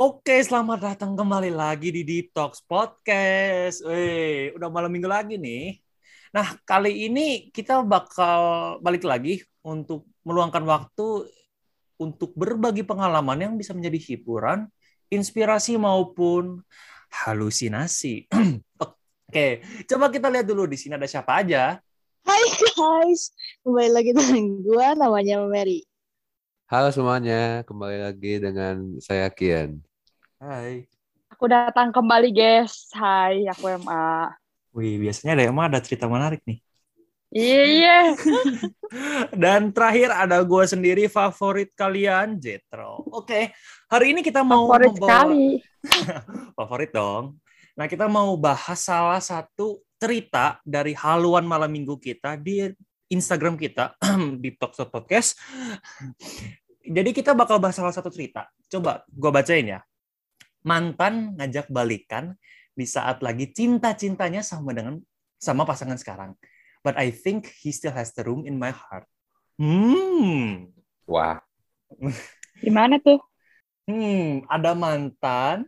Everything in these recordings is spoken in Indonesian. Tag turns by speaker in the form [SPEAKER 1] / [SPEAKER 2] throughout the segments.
[SPEAKER 1] Oke, selamat datang kembali lagi di Deep Talks Podcast. Wih, udah malam minggu lagi nih. Nah, kali ini kita bakal balik lagi untuk meluangkan waktu untuk berbagi pengalaman yang bisa menjadi hiburan, inspirasi maupun halusinasi. Oke, coba kita lihat dulu di sini ada siapa aja.
[SPEAKER 2] Hai guys, kembali lagi dengan gue namanya Mary.
[SPEAKER 3] Halo semuanya, kembali lagi dengan saya Kian.
[SPEAKER 1] Hai.
[SPEAKER 4] Aku datang kembali, guys. Hai, aku MA.
[SPEAKER 1] Wih, biasanya ada emang ada cerita menarik nih.
[SPEAKER 4] Iya.
[SPEAKER 1] Dan terakhir ada gue sendiri favorit kalian Jetro. Oke, hari ini kita mau
[SPEAKER 4] Favorit
[SPEAKER 1] membawa-
[SPEAKER 4] sekali.
[SPEAKER 1] favorit dong. Nah, kita mau bahas salah satu cerita dari haluan malam minggu kita di Instagram kita di Talk Shop Podcast. Jadi kita bakal bahas salah satu cerita. Coba gue bacain ya. Mantan ngajak balikan di saat lagi cinta-cintanya sama dengan sama pasangan sekarang. But I think he still has the room in my heart. Hmm.
[SPEAKER 3] Wah,
[SPEAKER 4] Gimana tuh?
[SPEAKER 1] Hmm, ada mantan,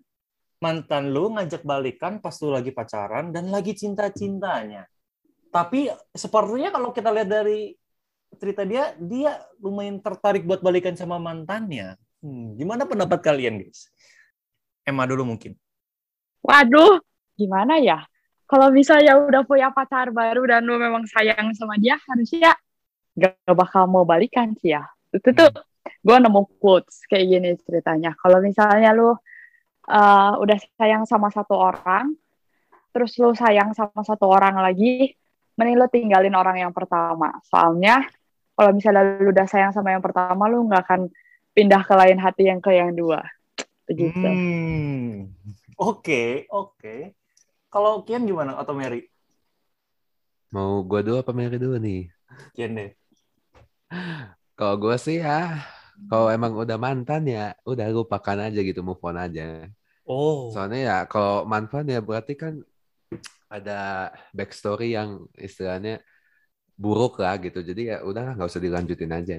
[SPEAKER 1] mantan lu ngajak balikan pas lu lagi pacaran dan lagi cinta-cintanya. Tapi sepertinya kalau kita lihat dari cerita dia, dia lumayan tertarik buat balikan sama mantannya. Hmm, gimana pendapat kalian, guys? Emma dulu mungkin.
[SPEAKER 4] Waduh, gimana ya? Kalau misalnya udah punya pacar baru dan lu memang sayang sama dia, harusnya gak bakal mau balikan sih ya. Itu tuh gue nemu quotes kayak gini ceritanya. Kalau misalnya lu uh, udah sayang sama satu orang, terus lu sayang sama satu orang lagi, mending lu tinggalin orang yang pertama. Soalnya kalau misalnya lu udah sayang sama yang pertama, lu nggak akan pindah ke lain hati yang ke yang dua. Begitu.
[SPEAKER 1] Hmm. Oke, oke. Kalau Kian gimana atau Mary?
[SPEAKER 3] mau gue dulu apa Mary dulu nih?
[SPEAKER 1] Kian deh.
[SPEAKER 3] Kalau gue sih ya, kalau emang udah mantan ya, udah lupakan aja gitu, move on aja.
[SPEAKER 1] Oh.
[SPEAKER 3] Soalnya ya kalau mantan ya berarti kan ada backstory yang istilahnya buruk lah gitu. Jadi ya udah nggak usah dilanjutin aja.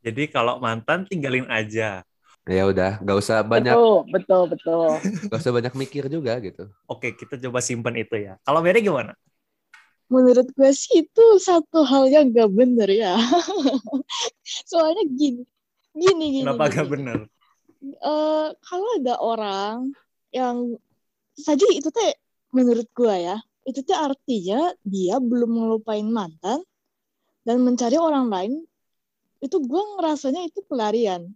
[SPEAKER 1] Jadi kalau mantan tinggalin aja.
[SPEAKER 3] Ya udah, nggak usah banyak,
[SPEAKER 4] Betul, betul, betul.
[SPEAKER 3] nggak usah banyak mikir juga gitu.
[SPEAKER 1] Oke, kita coba simpan itu ya. Kalau Mary gimana?
[SPEAKER 2] Menurut gue sih itu satu hal yang gak bener ya. Soalnya gini, gini, gini.
[SPEAKER 1] Kenapa
[SPEAKER 2] gini.
[SPEAKER 1] gak benar?
[SPEAKER 2] Eh, kalau ada orang yang saja itu teh menurut gue ya, itu teh artinya dia belum ngelupain mantan dan mencari orang lain. Itu gue ngerasanya itu pelarian.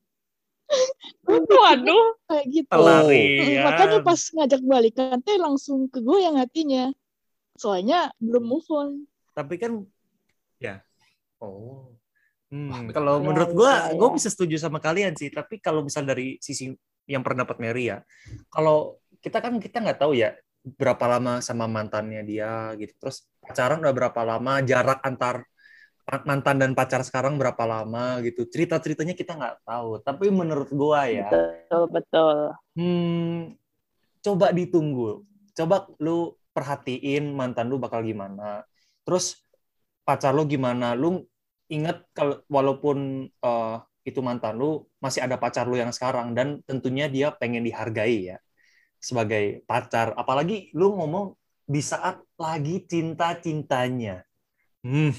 [SPEAKER 2] Gue
[SPEAKER 4] Waduh,
[SPEAKER 2] kayak gitu.
[SPEAKER 1] Pelarian.
[SPEAKER 2] Mm, Makanya pas ngajak balikan teh langsung ke gue yang hatinya. Soalnya belum move on.
[SPEAKER 1] Tapi kan ya. Oh. Hmm,
[SPEAKER 3] Wah,
[SPEAKER 1] kalau
[SPEAKER 4] Ya,
[SPEAKER 1] menurut gua,
[SPEAKER 4] ya,
[SPEAKER 1] gua
[SPEAKER 4] ya.
[SPEAKER 1] bisa setuju sama kalian sih. Tapi kalau misal dari sisi yang pendapat Mary ya, kalau kita kan kita nggak tahu ya berapa lama sama mantannya dia gitu. Terus pacaran udah berapa lama, jarak antar mantan dan pacar sekarang berapa lama gitu. Cerita-ceritanya kita nggak tahu. Tapi menurut gua ya,
[SPEAKER 4] betul, betul.
[SPEAKER 1] Hmm, coba ditunggu. Coba lu perhatiin mantan lu bakal gimana. Terus pacar lu gimana? Lu ingat kalau walaupun eh, itu mantan lu masih ada pacar lu yang sekarang dan tentunya dia pengen dihargai ya sebagai pacar. Apalagi lu ngomong di saat lagi cinta-cintanya. Hmm.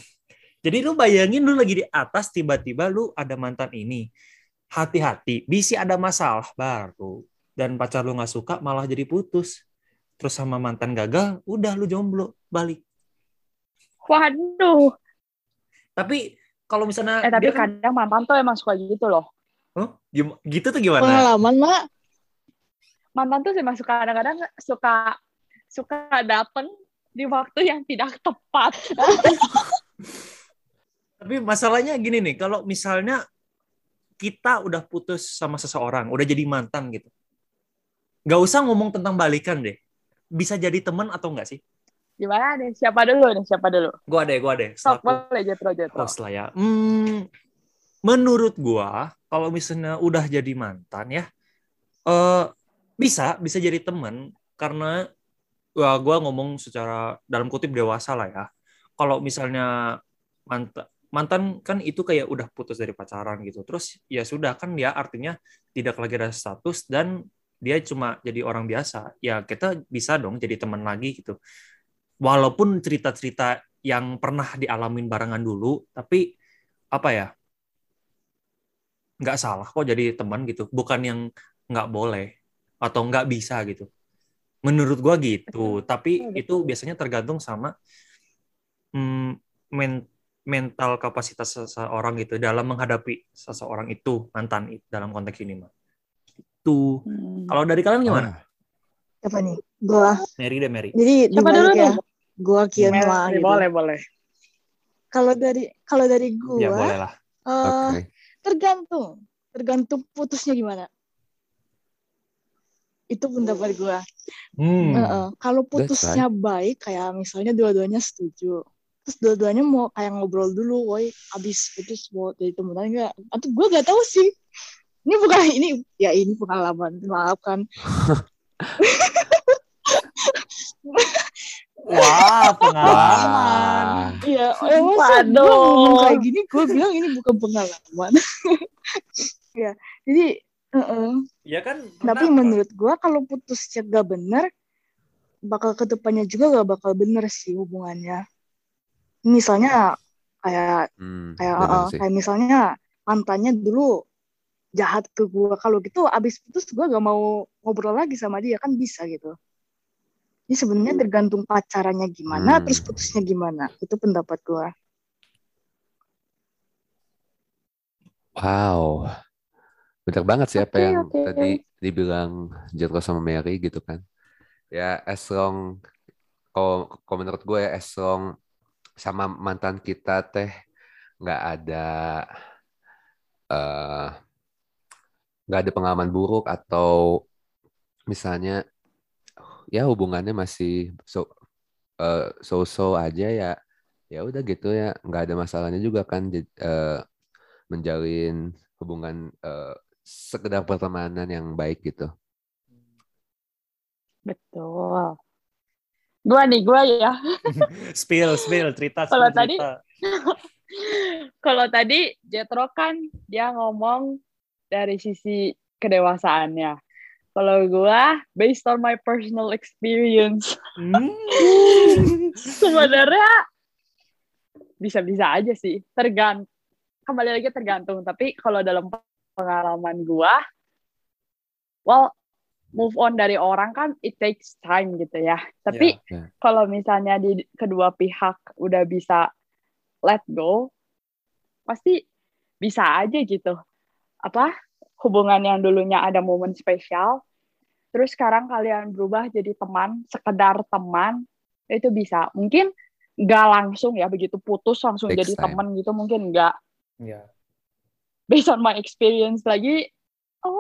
[SPEAKER 1] Jadi lu bayangin lu lagi di atas tiba-tiba lu ada mantan ini. Hati-hati, bisa ada masalah baru dan pacar lu nggak suka malah jadi putus. Terus sama mantan gagal, udah lu jomblo, balik.
[SPEAKER 4] Waduh.
[SPEAKER 1] Tapi kalau misalnya
[SPEAKER 4] Eh, tapi
[SPEAKER 1] dia kan,
[SPEAKER 4] kadang mantan tuh emang suka gitu loh.
[SPEAKER 1] Hah? Gim- gitu tuh gimana?
[SPEAKER 2] Pengalaman, Mak.
[SPEAKER 4] Mantan tuh emang suka kadang-kadang suka suka dateng di waktu yang tidak tepat.
[SPEAKER 1] Tapi masalahnya gini nih, kalau misalnya kita udah putus sama seseorang, udah jadi mantan gitu. Nggak usah ngomong tentang balikan deh. Bisa jadi teman atau enggak sih?
[SPEAKER 4] Gimana nih? Siapa dulu nih? Siapa dulu?
[SPEAKER 1] Gua deh, gua deh. Selaku
[SPEAKER 4] boleh Jetro Jetro.
[SPEAKER 1] host lah ya. Hmm, menurut gua, kalau misalnya udah jadi mantan ya, eh bisa, bisa jadi teman karena gua ngomong secara dalam kutip dewasa lah ya. Kalau misalnya mantan mantan kan itu kayak udah putus dari pacaran gitu. Terus ya sudah kan dia artinya tidak lagi ada status dan dia cuma jadi orang biasa. Ya kita bisa dong jadi teman lagi gitu. Walaupun cerita-cerita yang pernah dialamin barengan dulu tapi apa ya? Nggak salah kok jadi teman gitu. Bukan yang nggak boleh atau nggak bisa gitu. Menurut gua gitu. Tapi
[SPEAKER 4] Betul.
[SPEAKER 1] itu biasanya tergantung sama mm, men- mental kapasitas seseorang gitu dalam menghadapi seseorang itu mantan itu dalam konteks ini mah itu
[SPEAKER 4] Hmm.
[SPEAKER 1] kalau dari kalian gimana
[SPEAKER 2] Siapa nih? Gua.
[SPEAKER 1] Mary deh Mary
[SPEAKER 2] Jadi
[SPEAKER 4] Siapa dulu
[SPEAKER 2] ya.
[SPEAKER 4] nih?
[SPEAKER 2] Gua Kian gitu.
[SPEAKER 4] Boleh, boleh.
[SPEAKER 2] Kalau dari kalau dari gua
[SPEAKER 1] ya boleh lah
[SPEAKER 2] eh,
[SPEAKER 3] Oke.
[SPEAKER 2] tergantung. Tergantung putusnya gimana. Itu pendapat gua.
[SPEAKER 1] hmm.
[SPEAKER 2] Heeh. Kalau
[SPEAKER 3] That's
[SPEAKER 2] putusnya baik, kayak misalnya dua-duanya setuju. Terus dua-duanya mau kayak ngobrol dulu, woi, abis putus mau jadi temenan enggak? Atau gue gak tahu sih. Ini bukan ini, ya ini pengalaman, maaf kan.
[SPEAKER 1] wah pengalaman.
[SPEAKER 2] Iya, eh, masa gue ngomong kayak gini, gue bilang ini bukan pengalaman. ya, jadi, heeh.
[SPEAKER 1] ya kan
[SPEAKER 2] tapi
[SPEAKER 1] kenapa?
[SPEAKER 2] menurut gue kalau putusnya gak bener, bakal ke depannya juga gak bakal bener sih hubungannya. Misalnya kayak
[SPEAKER 3] Hmm,
[SPEAKER 2] kayak uh,
[SPEAKER 3] sih.
[SPEAKER 2] kayak misalnya mantannya dulu jahat ke gue kalau gitu abis putus gue gak mau ngobrol lagi sama dia kan bisa gitu ini sebenarnya tergantung pacarannya gimana
[SPEAKER 3] Hmm.
[SPEAKER 2] terus putusnya gimana itu pendapat gue
[SPEAKER 3] Wow. Bener banget sih apa
[SPEAKER 4] Oke,
[SPEAKER 3] yang
[SPEAKER 4] oke.
[SPEAKER 3] tadi dibilang Jetro sama Mary gitu kan. Ya as long kalau kalau menurut gue ya as long sama mantan kita teh nggak ada nggak ada pengalaman buruk atau misalnya ya hubungannya masih so eh, so-so aja ya ya udah gitu ya nggak ada masalahnya juga kan eh, menjalin hubungan eh, sekedar pertemanan yang baik gitu.
[SPEAKER 4] Betul. Gua nih, gua ya.
[SPEAKER 1] spill spill cerita
[SPEAKER 4] Kalau tadi-. Kalau tadi Jetro kan dia ngomong dari sisi kedewasaannya. Kalau gua based on my personal experience,
[SPEAKER 1] Hmm.
[SPEAKER 4] sebenarnya bisa-bisa aja sih. Tergant kembali lagi tergantung. Tapi kalau dalam pengalaman gua, well move on dari orang kan it takes time gitu ya. Tapi
[SPEAKER 3] Ya, ya.
[SPEAKER 4] kalau misalnya di kedua pihak udah bisa let go, pasti bisa aja gitu. Apa hubungan yang dulunya ada momen spesial, terus sekarang kalian berubah jadi teman, sekedar teman, itu bisa. Mungkin nggak langsung ya begitu putus langsung
[SPEAKER 3] Takes
[SPEAKER 4] jadi
[SPEAKER 3] time.
[SPEAKER 4] teman gitu, mungkin nggak.
[SPEAKER 1] ya
[SPEAKER 4] Based on my experience lagi, oh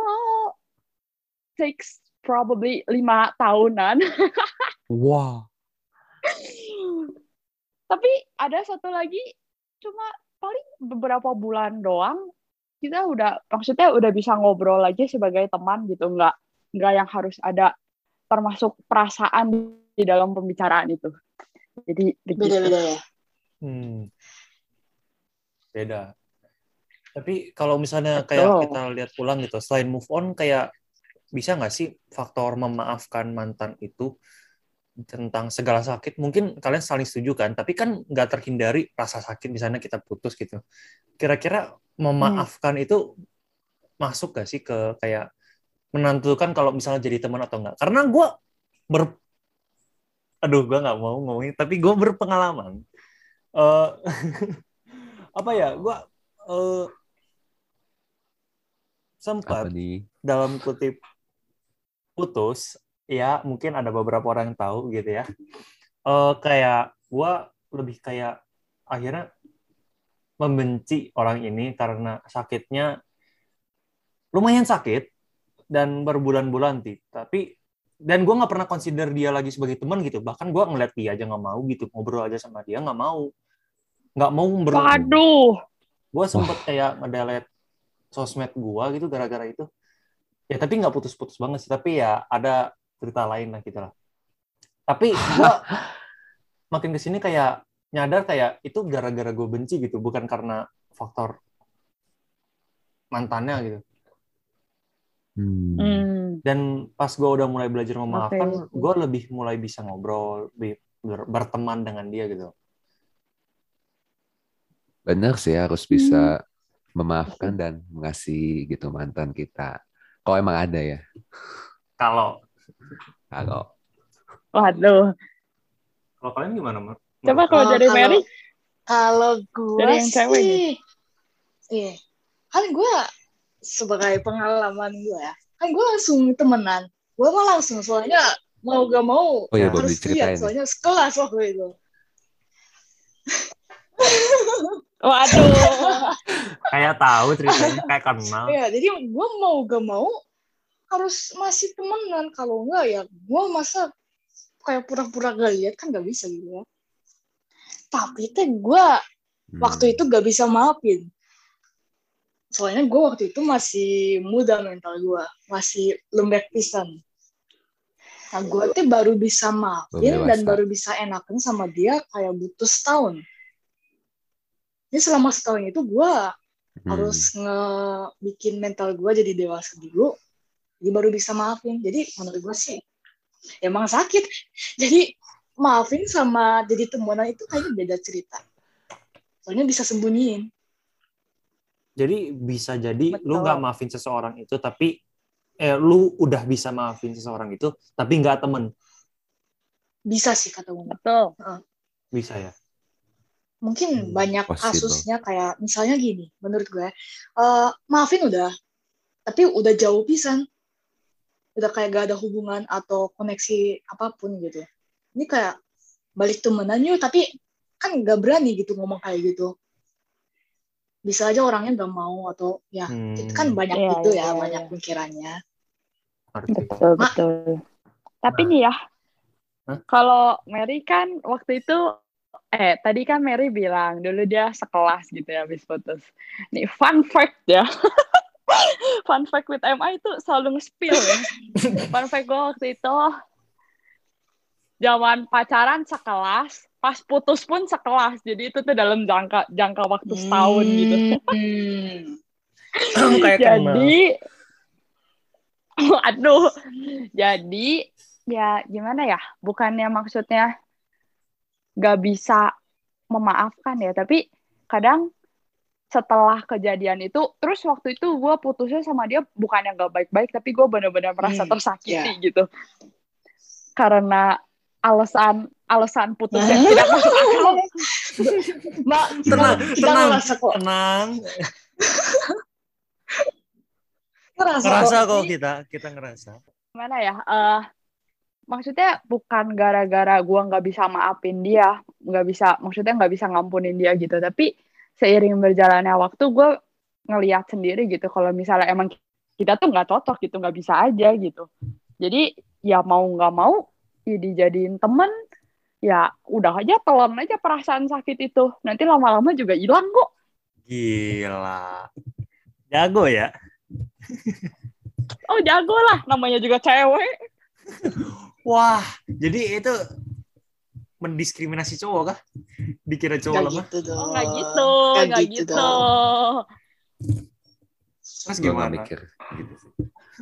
[SPEAKER 4] takes probably lima tahunan.
[SPEAKER 3] Wow.
[SPEAKER 4] Tapi ada satu lagi cuma paling beberapa bulan doang kita udah maksudnya udah bisa ngobrol aja sebagai teman gitu nggak nggak yang harus ada termasuk perasaan di dalam pembicaraan itu jadi
[SPEAKER 2] beda-beda ya
[SPEAKER 1] Hmm. Beda. Tapi kalau misalnya kayak
[SPEAKER 4] Betul.
[SPEAKER 1] kita lihat ulang gitu, selain move on, kayak bisa nggak sih faktor memaafkan mantan itu tentang segala sakit? Mungkin kalian saling setuju kan, tapi kan nggak terhindari rasa sakit misalnya kita putus gitu. Kira-kira memaafkan itu masuk gak sih ke kayak menentukan kalau misalnya jadi teman atau enggak? Karena gue ber aduh gue nggak mau ngomongin tapi gue berpengalaman eh apa ya gue
[SPEAKER 3] Apa
[SPEAKER 1] sempat dalam kutip putus ya mungkin ada beberapa orang yang tahu gitu ya. Eh kayak gue lebih kayak akhirnya membenci orang ini karena sakitnya lumayan sakit dan berbulan-bulan sih tapi dan gue nggak pernah consider dia lagi sebagai teman gitu. Bahkan gue ngeliat dia aja nggak mau gitu ngobrol aja sama dia nggak mau. Nggak mau ber
[SPEAKER 4] waduh.
[SPEAKER 1] Gue sempet kayak ngedelete sosmed gue gitu gara-gara itu ya tapi nggak putus-putus banget sih tapi ya ada cerita lain lah gitu lah tapi gue makin ke sini kayak nyadar kayak itu gara-gara gue benci gitu bukan karena faktor mantannya gitu
[SPEAKER 3] Hmm.
[SPEAKER 4] Hmm.
[SPEAKER 1] dan pas gue udah mulai belajar memaafkan
[SPEAKER 4] Oke.
[SPEAKER 1] gue lebih mulai bisa ngobrol lebih ber- berteman dengan dia gitu
[SPEAKER 3] Bener sih harus bisa memaafkan dan mengasihi gitu mantan kita. Kalau emang ada ya.
[SPEAKER 1] kalau
[SPEAKER 3] Kalau
[SPEAKER 4] Waduh.
[SPEAKER 1] kalau kalian gimana Mar?
[SPEAKER 4] Coba kalau dari
[SPEAKER 2] kalau-
[SPEAKER 4] Mary,
[SPEAKER 2] Kalau gue
[SPEAKER 4] Dari yang cewek
[SPEAKER 2] sih, iya, kan gue sebagai pengalaman gue ya, kan gue langsung temenan, gue mah langsung soalnya mau gak mau
[SPEAKER 3] Oh iya,
[SPEAKER 2] harus
[SPEAKER 3] diceritain
[SPEAKER 2] lihat soalnya sekelas waktu itu.
[SPEAKER 4] waduh.
[SPEAKER 1] kayak tahu ceritanya kayak kenal
[SPEAKER 2] Iya, jadi gue mau gak mau harus masih temenan, kalau enggak ya gue masa kayak pura-pura gak lihat kan gak bisa gitu ya. Tapi teh gue
[SPEAKER 3] hmm,
[SPEAKER 2] waktu itu gak bisa maafin. Soalnya gue waktu itu masih muda mental gue, masih lembek pisan. Nah gue tuh baru bisa maafin dan baru bisa enakan sama dia kayak butuh setahun. Jadi selama setahun itu gue
[SPEAKER 3] hmm,
[SPEAKER 2] harus ngebikin mental gue jadi dewasa dulu, jadi baru bisa maafin. Jadi menurut gue sih emang sakit. Jadi maafin sama jadi temenan itu kayaknya beda cerita. Soalnya bisa sembunyiin.
[SPEAKER 1] jadi bisa jadi lu
[SPEAKER 4] Betul.
[SPEAKER 1] nggak maafin seseorang itu tapi eh lu udah bisa maafin seseorang itu tapi nggak temen
[SPEAKER 2] Bisa sih kata gue.
[SPEAKER 4] Betul.
[SPEAKER 1] bisa ya
[SPEAKER 2] Mungkin
[SPEAKER 1] Hmm,
[SPEAKER 2] banyak kasusnya kayak misalnya gini, menurut gue, eh, maafin udah, tapi udah jauh pisan, udah kayak gak ada hubungan atau koneksi apa pun gitu. Ini kayak balik temenan yuk, tapi kan gak berani gitu ngomong kayak gitu. Bisa aja orangnya gak mau atau ya
[SPEAKER 1] Hmm,
[SPEAKER 2] itu kan banyak
[SPEAKER 4] Iya,
[SPEAKER 2] gitu
[SPEAKER 4] iya,
[SPEAKER 2] ya,
[SPEAKER 4] iya,
[SPEAKER 2] banyak pikirannya.
[SPEAKER 4] Betul,
[SPEAKER 2] Ma-
[SPEAKER 4] betul. Tapi
[SPEAKER 1] Nah.
[SPEAKER 4] nih ya, kalau Mary kan waktu itu, eh tadi kan Mary bilang dulu dia sekelas gitu ya habis putus. Nih fun fact ya. fun fact with MI itu selalu nge-spill ya. fun fact gue waktu itu, zaman pacaran sekelas, pas putus pun sekelas. Jadi itu tuh dalam jangka jangka waktu setahun gitu.
[SPEAKER 2] Hmm.
[SPEAKER 1] kayak kenal
[SPEAKER 4] jadi aduh jadi ya gimana ya bukannya maksudnya nggak bisa memaafkan ya tapi kadang setelah kejadian itu terus waktu itu gue putusnya sama dia bukannya nggak baik-baik tapi gue benar-benar merasa
[SPEAKER 2] Hmm,
[SPEAKER 4] tersakiti gitu karena alasan alasan putusnya
[SPEAKER 2] Nah.
[SPEAKER 4] tidak masuk akal
[SPEAKER 2] Mbak,
[SPEAKER 1] Tenang, tenang.
[SPEAKER 2] kok.
[SPEAKER 1] tenang
[SPEAKER 2] Ngerasa,
[SPEAKER 1] ngerasa
[SPEAKER 2] kok.
[SPEAKER 1] kok kita kita ngerasa
[SPEAKER 4] gimana ya eh maksudnya bukan gara-gara gua nggak bisa maafin dia nggak bisa maksudnya nggak bisa ngampunin dia gitu. Tapi seiring berjalannya waktu gue ngelihat sendiri gitu kalau misalnya emang kita tuh nggak cocok gitu nggak bisa aja gitu. Jadi ya mau nggak mau ya dijadiin temen ya udah aja telan aja perasaan sakit itu. Nanti lama-lama juga hilang kok.
[SPEAKER 1] Gila. Jago ya?
[SPEAKER 4] Oh jago lah. Namanya juga cewek
[SPEAKER 1] wah jadi itu mendiskriminasi cowok kah dikira cowok
[SPEAKER 2] Nggak
[SPEAKER 1] lemah
[SPEAKER 2] gitu dong.
[SPEAKER 4] oh nggak gitu
[SPEAKER 2] Nggak
[SPEAKER 4] nggak
[SPEAKER 2] gitu
[SPEAKER 4] gitu,
[SPEAKER 2] dong.
[SPEAKER 1] terus gimana
[SPEAKER 3] mikir gitu sih.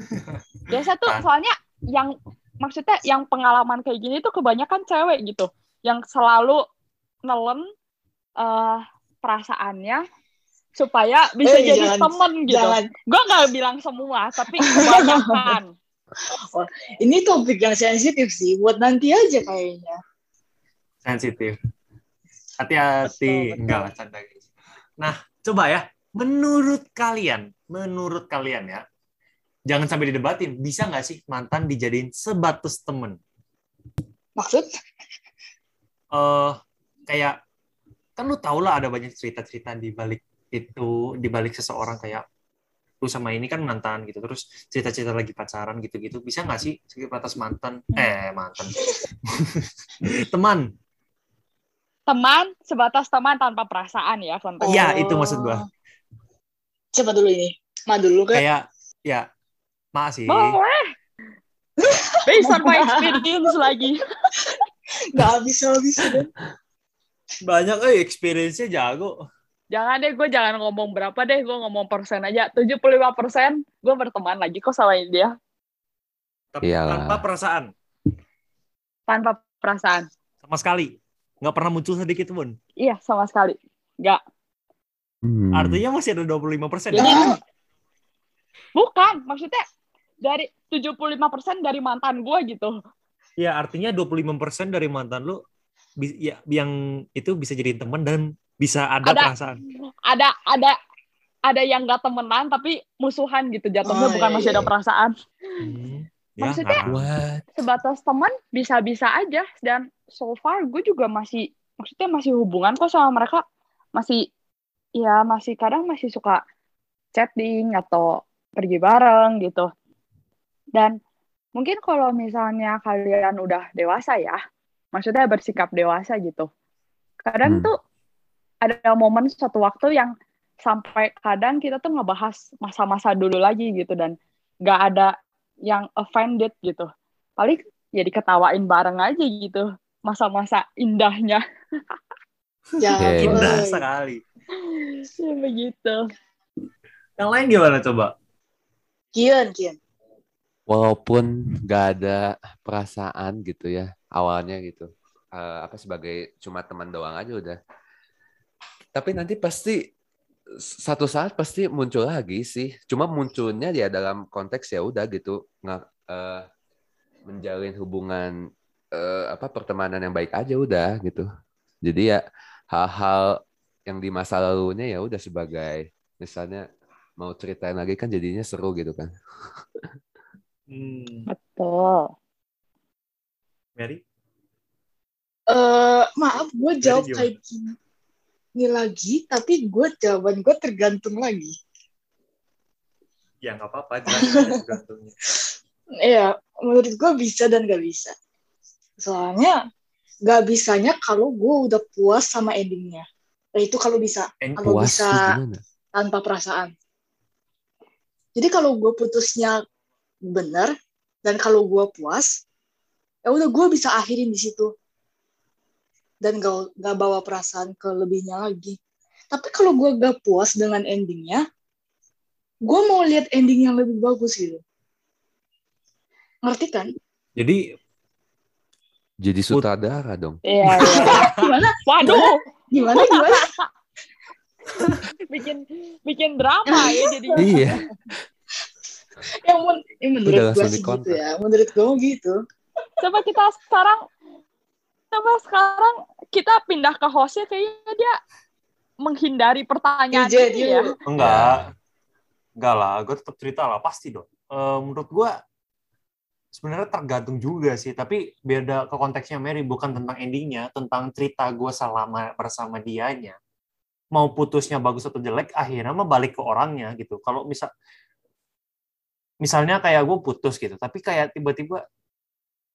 [SPEAKER 4] biasa tuh
[SPEAKER 1] Ah.
[SPEAKER 4] soalnya yang maksudnya yang pengalaman kayak gini tuh kebanyakan cewek gitu yang selalu nelen eh, perasaannya supaya bisa
[SPEAKER 2] Eh,
[SPEAKER 4] jadi
[SPEAKER 2] jangan-
[SPEAKER 4] temen gitu
[SPEAKER 2] Jangan.
[SPEAKER 4] gue nggak bilang semua tapi kebanyakan
[SPEAKER 2] Ini topik yang sensitif sih. Buat nanti aja kayaknya.
[SPEAKER 1] sensitif hati-hati enggak lah canda nah coba ya menurut kalian menurut kalian ya jangan sampai didebatin bisa nggak sih mantan dijadiin sebatas temen
[SPEAKER 2] Maksud?
[SPEAKER 1] eh kayak kan lu tau lah ada banyak cerita-cerita di balik itu di balik seseorang kayak lu sama ini kan mantan gitu terus cerita-cerita lagi pacaran gitu-gitu bisa nggak sih sebatas mantan eh mantan teman
[SPEAKER 4] teman sebatas teman tanpa perasaan ya konteksnya
[SPEAKER 1] Iya, itu maksud gua.
[SPEAKER 2] Siapa dulu ini? Ma dulu kan?
[SPEAKER 1] kayak ya makasih
[SPEAKER 4] boleh based on my experience lagi
[SPEAKER 2] Gak habis-habis. kan?
[SPEAKER 1] Banyak eh experience-nya jago.
[SPEAKER 4] Jangan deh, gue jangan ngomong berapa deh, gue ngomong persen aja. 75 persen, gue berteman lagi kok sama dia.
[SPEAKER 1] Tapi
[SPEAKER 3] Iyalah.
[SPEAKER 1] tanpa perasaan
[SPEAKER 4] Tanpa perasaan.
[SPEAKER 1] sama sekali. Nggak pernah muncul sedikit pun.
[SPEAKER 4] Iya, sama sekali. Nggak.
[SPEAKER 3] Hmm.
[SPEAKER 1] Artinya masih ada 25 persen.
[SPEAKER 2] Ya,
[SPEAKER 4] Bukan, maksudnya dari 75 persen dari mantan gue gitu.
[SPEAKER 1] Ya, artinya 25 persen dari mantan lu ya, yang itu bisa jadi teman dan bisa ada,
[SPEAKER 4] Ada.
[SPEAKER 1] perasaan.
[SPEAKER 4] Ada ada ada yang nggak temenan tapi musuhan gitu jatuhnya
[SPEAKER 2] Oh,
[SPEAKER 4] bukan
[SPEAKER 2] iya,
[SPEAKER 4] masih ada
[SPEAKER 2] iya.
[SPEAKER 4] perasaan.
[SPEAKER 1] Hmm. Ya,
[SPEAKER 4] Maksudnya-
[SPEAKER 3] What?
[SPEAKER 4] Sebatas teman bisa-bisa aja dan so far gue juga masih maksudnya masih hubungan kok sama mereka masih ya masih kadang masih suka chatting atau pergi bareng gitu. Dan mungkin kalau misalnya kalian udah dewasa ya, maksudnya bersikap dewasa gitu. Kadang
[SPEAKER 3] Hmm.
[SPEAKER 4] tuh ada momen suatu waktu yang sampai kadang kita tuh ngebahas masa-masa dulu lagi gitu dan nggak ada yang offended gitu. Paling ya diketawain bareng aja gitu. Masa-masa indahnya.
[SPEAKER 2] ya,
[SPEAKER 3] Oke.
[SPEAKER 1] Indah
[SPEAKER 2] boy.
[SPEAKER 1] sekali.
[SPEAKER 4] Ya, begitu.
[SPEAKER 1] Yang lain gimana coba?
[SPEAKER 2] Kian, Kian.
[SPEAKER 3] Walaupun nggak ada perasaan gitu ya awalnya gitu, Eh, apa sebagai cuma teman doang aja udah. Tapi nanti pasti satu saat pasti muncul lagi sih. Cuma munculnya ya dalam konteks ya udah gitu nggak eh, menjalin hubungan eh, apa pertemanan yang baik aja udah gitu. Jadi ya hal-hal yang di masa lalunya ya udah sebagai misalnya mau ceritain lagi kan jadinya seru gitu kan.
[SPEAKER 1] Hmm.
[SPEAKER 4] Betul.
[SPEAKER 1] Mary?
[SPEAKER 2] Eh, maaf, gue jawab kayak gini lagi, tapi gue jawaban gue tergantung lagi.
[SPEAKER 1] Ya nggak apa-apa, tergantungnya.
[SPEAKER 2] Iya, menurut gue bisa dan gak bisa. Soalnya gak bisanya kalau gue udah puas sama endingnya. Nah, itu kalau bisa,
[SPEAKER 1] En-
[SPEAKER 2] kalau
[SPEAKER 3] Puas
[SPEAKER 2] bisa
[SPEAKER 3] gimana?
[SPEAKER 2] tanpa perasaan. Jadi kalau gue putusnya bener dan kalau gue puas, ya udah gue bisa akhirin di situ dan gak, gak bawa perasaan ke lebihnya lagi. Tapi kalau gue gak puas dengan endingnya, gue mau lihat ending yang lebih bagus gitu. Ngerti kan?
[SPEAKER 1] Jadi
[SPEAKER 3] Jadi sutradara dong.
[SPEAKER 4] Iya, iya.
[SPEAKER 2] Gimana?
[SPEAKER 4] Waduh,
[SPEAKER 2] Gimana? Gimana?
[SPEAKER 4] bikin bikin drama ya jadi.
[SPEAKER 3] Iya.
[SPEAKER 2] yang, men- yang menurut gue sih gitu ya. Menurut gue gitu.
[SPEAKER 4] Coba kita sekarang coba sekarang kita pindah ke hostnya kayaknya dia menghindari pertanyaan ini
[SPEAKER 2] dia-
[SPEAKER 4] ya.
[SPEAKER 1] enggak. Enggak lah, gue tetap cerita lah, pasti dong. Eh, menurut gue sebenarnya tergantung juga sih, tapi beda ke konteksnya Mary, bukan tentang endingnya, tentang cerita gue selama bersama dianya. Mau putusnya bagus atau jelek, akhirnya mah balik ke orangnya gitu. Kalau misal misalnya kayak gue putus gitu, tapi kayak tiba-tiba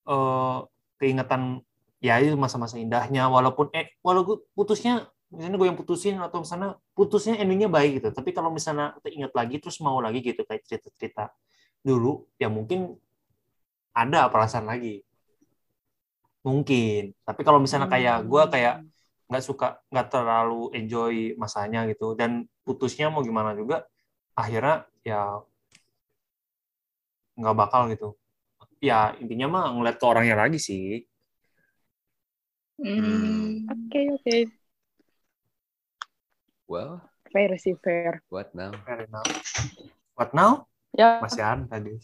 [SPEAKER 1] eh keingetan ya itu masa-masa indahnya, walaupun eh walaupun putusnya misalnya gue yang putusin atau misalnya putusnya endingnya baik gitu. Tapi kalau misalnya ingat lagi terus mau lagi gitu kayak cerita-cerita dulu ya mungkin ada perasaan lagi. Mungkin. Tapi kalau misalnya kayak gue kayak nggak suka nggak terlalu enjoy masanya gitu dan putusnya mau gimana juga akhirnya ya nggak bakal gitu. Ya intinya mah ngeliat ke orangnya lagi sih
[SPEAKER 2] Hmm.
[SPEAKER 4] Oke, oke.
[SPEAKER 3] Well,
[SPEAKER 4] Fair sih, fair.
[SPEAKER 3] what now?
[SPEAKER 1] Fair enough. what now
[SPEAKER 4] Ya,
[SPEAKER 1] masih ada tadi.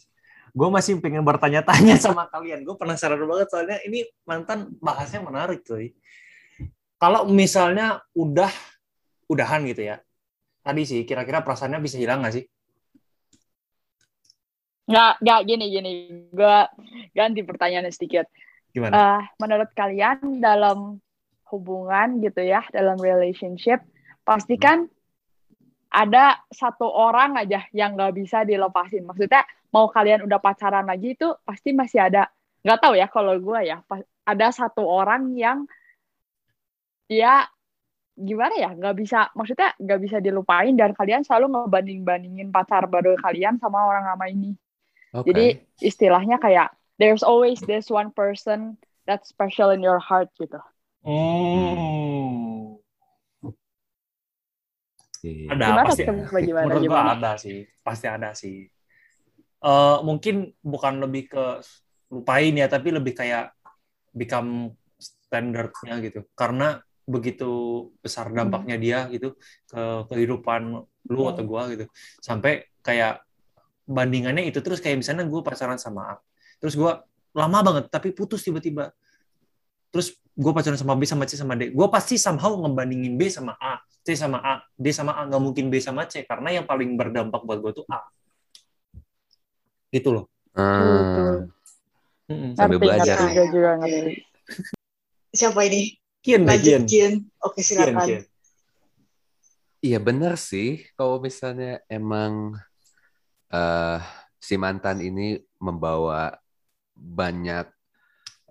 [SPEAKER 1] Gue masih pengen bertanya-tanya sama kalian. Gue penasaran banget soalnya ini mantan bahasnya menarik cuy. Kalau misalnya udah udahan gitu ya. Tadi sih kira-kira perasaannya bisa hilang nggak sih?
[SPEAKER 4] nggak nggak gini gini. Gue ganti pertanyaannya sedikit.
[SPEAKER 1] Gimana?
[SPEAKER 4] Eh, menurut kalian dalam hubungan gitu ya, dalam relationship, pastikan ada satu orang aja yang nggak bisa dilepasin. Maksudnya mau kalian udah pacaran lagi itu pasti masih ada. Nggak tahu ya kalau gue ya, ada satu orang yang dia gimana ya nggak bisa maksudnya nggak bisa dilupain dan kalian selalu ngebanding bandingin pacar baru kalian sama orang lama ini
[SPEAKER 3] Oke.
[SPEAKER 4] jadi istilahnya kayak there's always this one person that's special in your heart gitu.
[SPEAKER 1] Hmm.
[SPEAKER 3] Iya.
[SPEAKER 1] Ada
[SPEAKER 4] Gimana
[SPEAKER 1] pasti.
[SPEAKER 4] Gimana,
[SPEAKER 1] Menurut gua
[SPEAKER 4] gimana?
[SPEAKER 1] ada sih, pasti ada sih. Eh mungkin bukan lebih ke lupain ya, tapi lebih kayak become standardnya gitu. Karena begitu besar dampaknya dia gitu ke kehidupan lu atau gua gitu. Sampai kayak bandingannya itu terus kayak misalnya gue pacaran sama A. Terus gua lama banget tapi putus tiba-tiba. Terus gue pacaran sama B sama C sama D. Gue pasti somehow ngebandingin B sama A, C sama A, D sama A. Nggak mungkin B sama C karena yang paling berdampak buat gue tuh A. Gitu loh.
[SPEAKER 3] Hmm.
[SPEAKER 1] Mm-mm.
[SPEAKER 3] Sambil belajar
[SPEAKER 4] gue.
[SPEAKER 2] Siapa ini?
[SPEAKER 1] Kian Kian.
[SPEAKER 2] Kian. Oke
[SPEAKER 1] Kian,
[SPEAKER 2] silakan.
[SPEAKER 1] Kian.
[SPEAKER 3] Iya benar sih kalau misalnya emang eh si mantan ini membawa banyak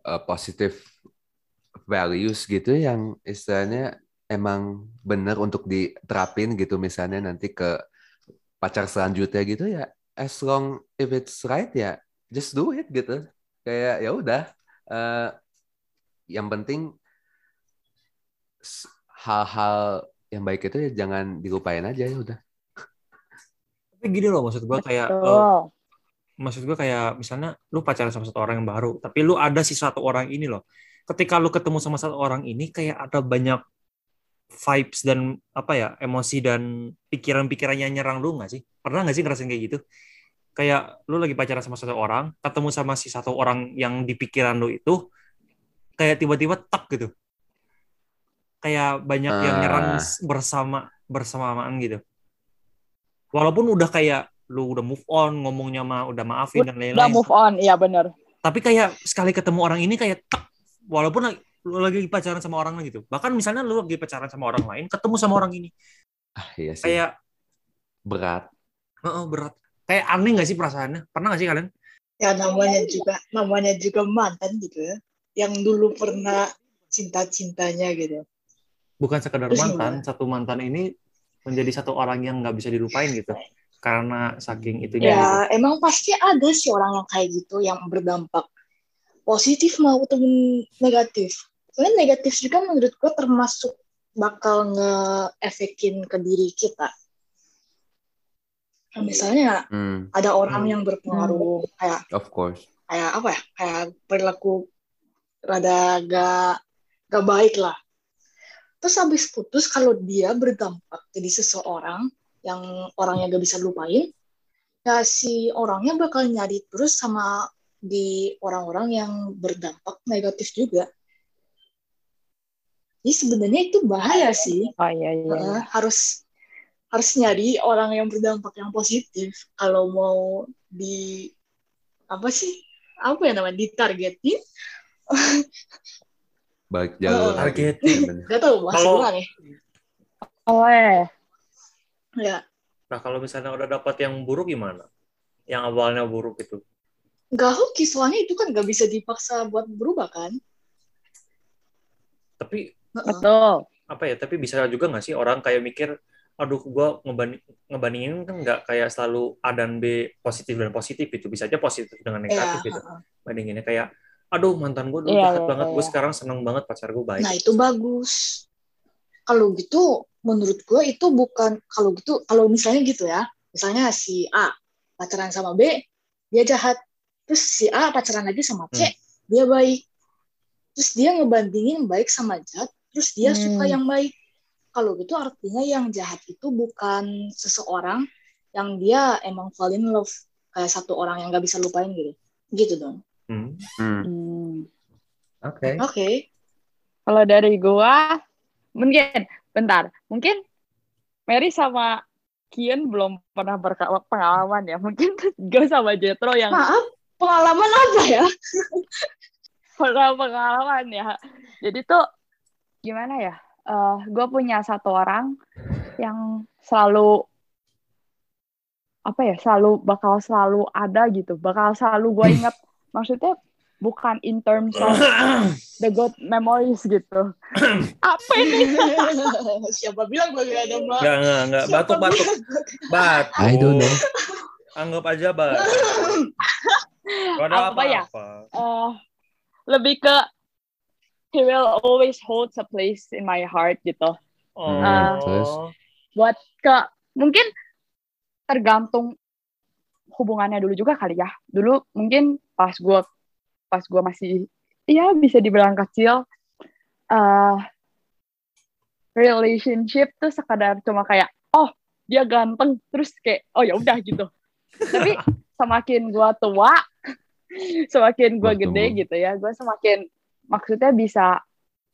[SPEAKER 3] eh, positif values gitu yang istilahnya emang benar untuk diterapin gitu. Misalnya nanti ke pacar selanjutnya gitu ya as long if it's right ya just do it gitu. Kayak ya udah eh, yang penting hal-hal yang baik itu ya jangan dilupain aja ya udah.
[SPEAKER 1] Tapi gini loh maksud gue kayak
[SPEAKER 4] Betul.
[SPEAKER 1] Maksud gue kayak misalnya lu pacaran sama satu orang yang baru, tapi lu ada si satu orang ini loh. Ketika lu ketemu sama satu orang ini kayak ada banyak vibes dan apa ya emosi dan pikiran-pikiran yang nyerang lu nggak sih? Pernah nggak sih ngerasain kayak gitu? Kayak lu lagi pacaran sama satu orang, ketemu sama si satu orang yang di pikiran lu itu kayak tiba-tiba tak gitu. Kayak banyak yang nyerang
[SPEAKER 3] Ah.
[SPEAKER 1] bersama bersamaan gitu. Walaupun udah kayak lu udah move on, ngomongnya mah udah maafin dan
[SPEAKER 4] Udah
[SPEAKER 1] lain-lain.
[SPEAKER 4] move on, iya bener.
[SPEAKER 1] Tapi kayak sekali ketemu orang ini kayak tak, walaupun lagi- lu lagi pacaran sama orang lain gitu. Bahkan misalnya lu lagi pacaran sama orang lain, ketemu sama orang ini.
[SPEAKER 3] ah iya sih
[SPEAKER 1] Kayak
[SPEAKER 3] berat
[SPEAKER 1] heeh, berat. Kayak aneh gak sih perasaannya? Pernah gak sih kalian?
[SPEAKER 2] Ya namanya juga namanya juga mantan gitu ya. Yang dulu pernah cinta-cintanya gitu.
[SPEAKER 1] Bukan sekedar
[SPEAKER 2] Terus
[SPEAKER 1] mantan, satu mantan ini menjadi satu orang yang nggak bisa dilupain gitu. Karena saking gitu.
[SPEAKER 2] Ya emang pasti ada sih orang yang kayak gitu yang berdampak positif maupun negatif. Soalnya negatif juga menurut gue termasuk bakal nge-efekin ke diri kita. Nah, misalnya
[SPEAKER 3] Hmm,
[SPEAKER 2] ada orang
[SPEAKER 1] Hmm.
[SPEAKER 2] yang berpengaruh kayak
[SPEAKER 3] of course
[SPEAKER 2] kayak apa ya kayak perilaku rada gak gak baik lah terus habis putus kalau dia berdampak jadi seseorang yang orangnya gak bisa lupain ya si orangnya bakal nyari terus sama di orang-orang yang berdampak negatif juga jadi sebenarnya itu bahaya sih
[SPEAKER 4] Oh iya iya.
[SPEAKER 2] Heeh, harus harus nyari orang yang berdampak yang positif kalau mau di apa sih apa ya namanya ditargetin
[SPEAKER 3] jalur
[SPEAKER 2] Oh.
[SPEAKER 3] lagi.
[SPEAKER 1] Targeting.
[SPEAKER 3] Iya, bener.
[SPEAKER 2] gak tahu bahasa
[SPEAKER 1] Kalau-
[SPEAKER 2] ya
[SPEAKER 4] Oh eh.
[SPEAKER 2] Ya
[SPEAKER 1] Nah kalau misalnya udah dapat yang buruk gimana? Yang awalnya buruk itu.
[SPEAKER 2] nggak hoki soalnya itu kan nggak bisa dipaksa buat berubah kan
[SPEAKER 1] Tapi
[SPEAKER 2] Heeh.
[SPEAKER 4] Betul.
[SPEAKER 1] apa ya? Tapi bisa juga nggak sih orang kayak mikir, aduh gua ngebanding, ngebandingin kan nggak kayak selalu A dan B positif dan positif itu bisa aja positif dengan
[SPEAKER 2] ya
[SPEAKER 1] negatif gitu. Bandinginnya kayak, aduh mantan gue dulu
[SPEAKER 4] Iya,
[SPEAKER 1] jahat
[SPEAKER 4] iya,
[SPEAKER 1] banget, gue
[SPEAKER 4] iya.
[SPEAKER 1] sekarang seneng banget pacar gue baik.
[SPEAKER 2] nah itu bagus kalau gitu menurut gue itu bukan kalau gitu kalau misalnya gitu ya misalnya si A pacaran sama B dia jahat terus si A pacaran lagi sama C
[SPEAKER 1] Hmm.
[SPEAKER 2] dia baik terus dia ngebandingin baik sama jahat terus dia
[SPEAKER 4] Hmm.
[SPEAKER 2] suka yang baik kalau gitu artinya yang jahat itu bukan seseorang yang dia emang fall in love kayak satu orang yang gak bisa lupain gitu gitu dong
[SPEAKER 1] Hmm.
[SPEAKER 3] Hmm,
[SPEAKER 4] Hmm.
[SPEAKER 3] Oke.
[SPEAKER 2] oke
[SPEAKER 4] Kalau dari gua, mungkin, bentar, mungkin Mary sama Kian belum pernah berpengalaman ya. Mungkin gue sama Jetro yang
[SPEAKER 2] maaf pengalaman apa ya
[SPEAKER 4] pernah pengalaman ya. Jadi tuh gimana ya? Eh, gue punya satu orang yang selalu apa ya? Selalu bakal selalu ada gitu. Bakal selalu gue inget. Maksudnya bukan in terms of the good memories gitu. apa ini?
[SPEAKER 2] siapa bilang gue gak ada mbak
[SPEAKER 1] Enggak, enggak, enggak. Batuk, batuk. Batuk.
[SPEAKER 3] I don't know.
[SPEAKER 1] Anggap aja batuk. Gak ada
[SPEAKER 4] Apa ya?
[SPEAKER 1] apa-apa.
[SPEAKER 4] Eh, lebih ke he will always hold a place in my heart gitu.
[SPEAKER 1] Oh.
[SPEAKER 3] Hmm, terus?
[SPEAKER 4] buat ke mungkin tergantung hubungannya dulu juga kali ya dulu mungkin pas gue pas gue masih ya bisa dibilang kecil eh relationship tuh sekadar cuma kayak oh dia ganteng terus kayak oh ya udah gitu. Tapi semakin gue tua semakin gue gede gitu ya gue semakin maksudnya bisa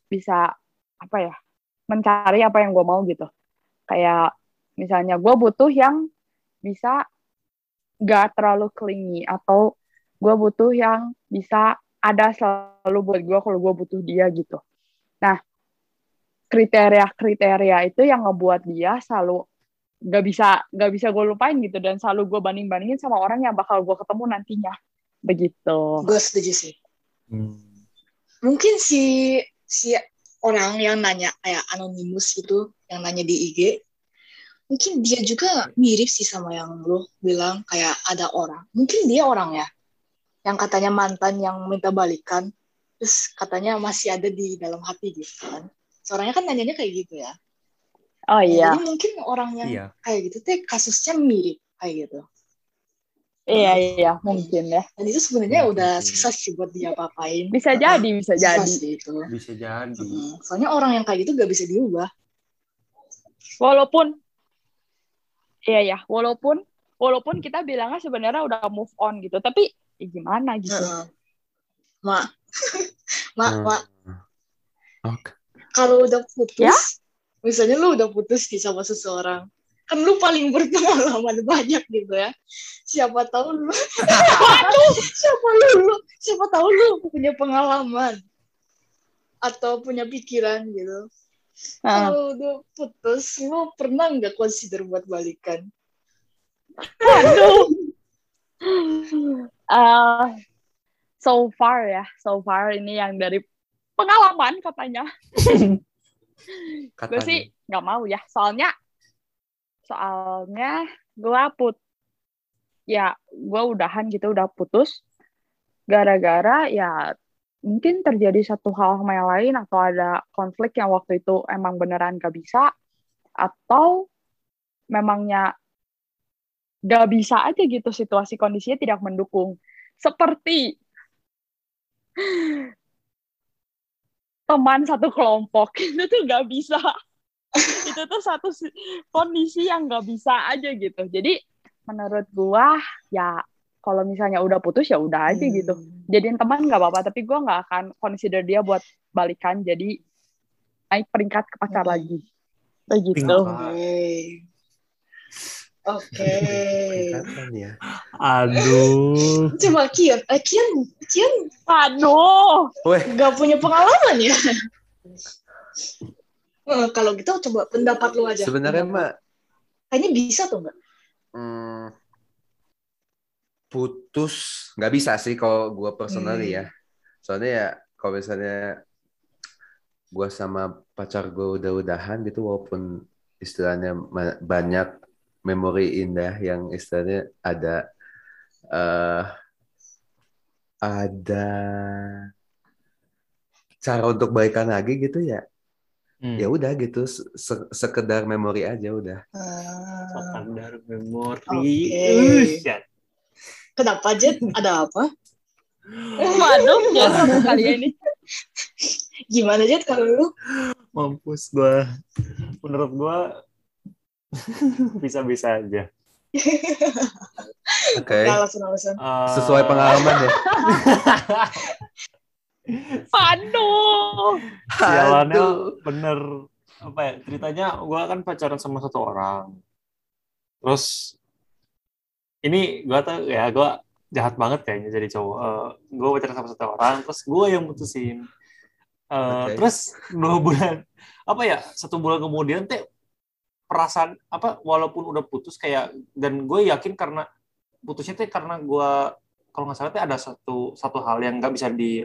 [SPEAKER 4] bisa apa ya mencari apa yang gue mau gitu. Kayak misalnya gue butuh yang bisa gak terlalu clingy atau gue butuh yang bisa ada selalu buat gue kalau gue butuh dia gitu nah kriteria-kriteria itu yang ngebuat dia selalu gak bisa gak bisa gue lupain gitu dan selalu gue banding bandingin sama orang yang bakal gue ketemu nantinya begitu
[SPEAKER 2] Gue setuju sih.
[SPEAKER 1] Hmm.
[SPEAKER 2] Mungkin si si orang yang nanya kayak anonimus itu yang nanya di IG, mungkin dia juga mirip sih sama yang lo bilang kayak ada orang. Mungkin dia orang ya, yang katanya mantan yang minta balikan, terus katanya masih ada di dalam hati gitu kan. Suaranya kan nanyanya kayak gitu ya.
[SPEAKER 4] oh iya
[SPEAKER 2] Jadi mungkin orang yang
[SPEAKER 1] Iya.
[SPEAKER 2] kayak gitu teh kasusnya mirip kayak gitu.
[SPEAKER 4] iya iya mungkin ya
[SPEAKER 2] Dan itu sebenarnya
[SPEAKER 1] Mungkin
[SPEAKER 2] udah susah sih buat dia apa-apain.
[SPEAKER 4] bisa jadi bisa
[SPEAKER 2] Susah
[SPEAKER 4] jadi
[SPEAKER 2] sih itu.
[SPEAKER 1] Bisa jadi.
[SPEAKER 2] Soalnya orang yang kayak gitu gak bisa diubah.
[SPEAKER 4] walaupun iya ya walaupun walaupun kita bilangnya sebenarnya udah move on gitu tapi ya gimana gitu
[SPEAKER 2] Heeh. Mak, mak,
[SPEAKER 3] Hmm.
[SPEAKER 2] mak,
[SPEAKER 3] Oke.
[SPEAKER 2] kalau udah putus,
[SPEAKER 4] Ya?
[SPEAKER 2] misalnya lu udah putus nih sama seseorang, kan lu paling berpengalaman banyak gitu ya. Siapa tahu lu, siapa lu, lu, siapa tahu lu punya pengalaman atau punya pikiran gitu. Kalau udah putus, lu pernah nggak consider buat balikan?
[SPEAKER 4] aduh Eh, so far ya so far ini yang dari pengalaman katanya gue
[SPEAKER 3] Katanya.
[SPEAKER 4] sih nggak mau ya soalnya soalnya gue put ya gue udahan gitu udah putus gara-gara ya mungkin terjadi satu hal sama yang lain atau ada konflik yang waktu itu emang beneran gak bisa atau memangnya gak bisa aja gitu situasi kondisinya tidak mendukung. Seperti teman satu kelompok itu tuh gak bisa. Itu tuh satu si- kondisi yang gak bisa aja gitu. Jadi menurut gua ya kalau misalnya udah putus ya udah aja gitu.
[SPEAKER 2] Hmm.
[SPEAKER 4] jadiin teman nggak apa-apa tapi gua nggak akan consider dia buat balikan jadi naik peringkat ke pacar
[SPEAKER 2] Hmm.
[SPEAKER 4] lagi. Begitu
[SPEAKER 1] Tingkat.
[SPEAKER 2] Oke.
[SPEAKER 3] Ikatan ya.
[SPEAKER 1] Aduh.
[SPEAKER 2] Coba Kian, eh, Kian, Kian
[SPEAKER 4] aduh
[SPEAKER 3] Weh,
[SPEAKER 2] nggak punya pengalaman ya? Eh, kalau gitu coba pendapat lu aja.
[SPEAKER 3] sebenarnya mah
[SPEAKER 2] kayaknya bisa tuh nggak?
[SPEAKER 3] hmm, putus nggak bisa sih kalau gue personally
[SPEAKER 2] Hmm.
[SPEAKER 3] ya. Soalnya ya kalau misalnya gue sama pacar gue udah-udahan gitu walaupun istilahnya banyak memori indah yang istilahnya ada eh ada cara untuk baikan lagi gitu ya
[SPEAKER 1] Hmm.
[SPEAKER 3] ya udah gitu se- se- sekedar memori aja udah
[SPEAKER 2] Ah,
[SPEAKER 1] Standar memori.
[SPEAKER 2] Oke.
[SPEAKER 1] Usyat.
[SPEAKER 2] kenapa Jet? Ada apa?
[SPEAKER 4] waduh satu kali ya ini
[SPEAKER 2] Gimana Jet kalau lu?
[SPEAKER 1] Mampus gua. Menurut gua bisa-bisa aja.
[SPEAKER 3] oke.
[SPEAKER 2] Nggak alasan-alasan.
[SPEAKER 1] Eh,
[SPEAKER 3] sesuai pengalaman ya.
[SPEAKER 4] Aduh.
[SPEAKER 1] Jalannya bener. Apa ya ceritanya gua kan pacaran sama satu orang. Terus ini gua tuh ya gua jahat banget kayaknya jadi cowok. Eh, gua pacaran sama satu orang terus gua yang mutusin. Eh,
[SPEAKER 3] Oke.
[SPEAKER 1] terus dua bulan apa ya satu bulan kemudian teh perasaan apa walaupun udah putus kayak dan gue yakin karena putusnya teh karena gua kalau nggak salah teh ada satu satu hal yang nggak bisa di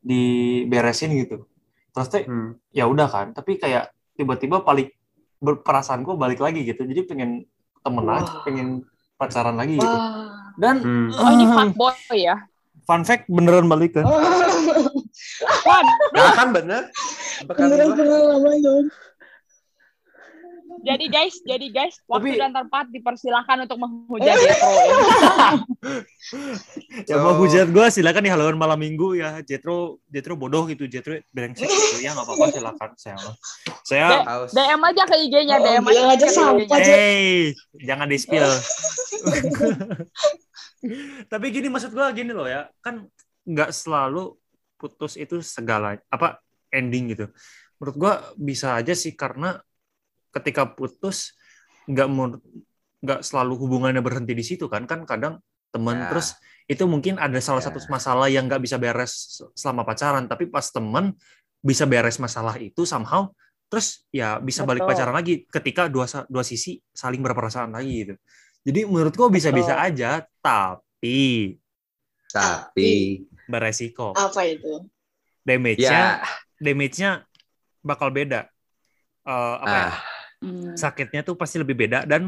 [SPEAKER 1] diberesin gitu terus teh
[SPEAKER 3] Hmm.
[SPEAKER 1] ya udah kan tapi kayak tiba-tiba balik berperasaan gue balik lagi gitu jadi pengen temen lagi pengen pacaran lagi gitu
[SPEAKER 2] Wah.
[SPEAKER 1] dan
[SPEAKER 3] Hmm.
[SPEAKER 4] oh ini fuckboy ya
[SPEAKER 1] fun fact beneran balik kan
[SPEAKER 4] waduh
[SPEAKER 3] Gak akan bener. Bekal
[SPEAKER 2] Beneran
[SPEAKER 3] gua.
[SPEAKER 2] pengalaman dong.
[SPEAKER 4] Jadi guys, jadi guys, waktu
[SPEAKER 1] Tapi-
[SPEAKER 4] dan tempat dipersilahkan untuk menghujat Jetro ya.
[SPEAKER 1] Ya mau hujat gue silakan di halaman malam minggu ya. Jetro Jetro bodoh gitu, Jetro brengsek gitu. Ya nggak apa-apa silakan saya. Saya.
[SPEAKER 4] DM aja ke IG-nya,
[SPEAKER 2] Oh,
[SPEAKER 4] DM
[SPEAKER 2] aja sampah. Jet.
[SPEAKER 1] Hey, jangan di spill. Tapi gini maksud gue gini loh ya, kan nggak selalu putus itu segala apa ending gitu. Menurut gue bisa aja sih karena ketika putus nggak mau- nggak selalu hubungannya berhenti di situ kan kan kadang teman
[SPEAKER 3] Ya.
[SPEAKER 1] terus itu mungkin ada salah
[SPEAKER 3] Ya.
[SPEAKER 1] satu masalah yang nggak bisa beres selama pacaran tapi pas temen bisa beres masalah itu somehow terus ya bisa balik
[SPEAKER 4] Betul.
[SPEAKER 1] pacaran lagi ketika dua dua sisi saling berperasaan lagi gitu jadi menurut gua bisa-bisa
[SPEAKER 4] Betul.
[SPEAKER 1] aja tapi
[SPEAKER 3] Tapi
[SPEAKER 1] beresiko
[SPEAKER 2] Apa itu?
[SPEAKER 1] damage-nya
[SPEAKER 3] ya,
[SPEAKER 1] damage-nya bakal beda Eh, apa ya,
[SPEAKER 3] ah,
[SPEAKER 4] Hmm.
[SPEAKER 1] sakitnya tuh pasti lebih beda dan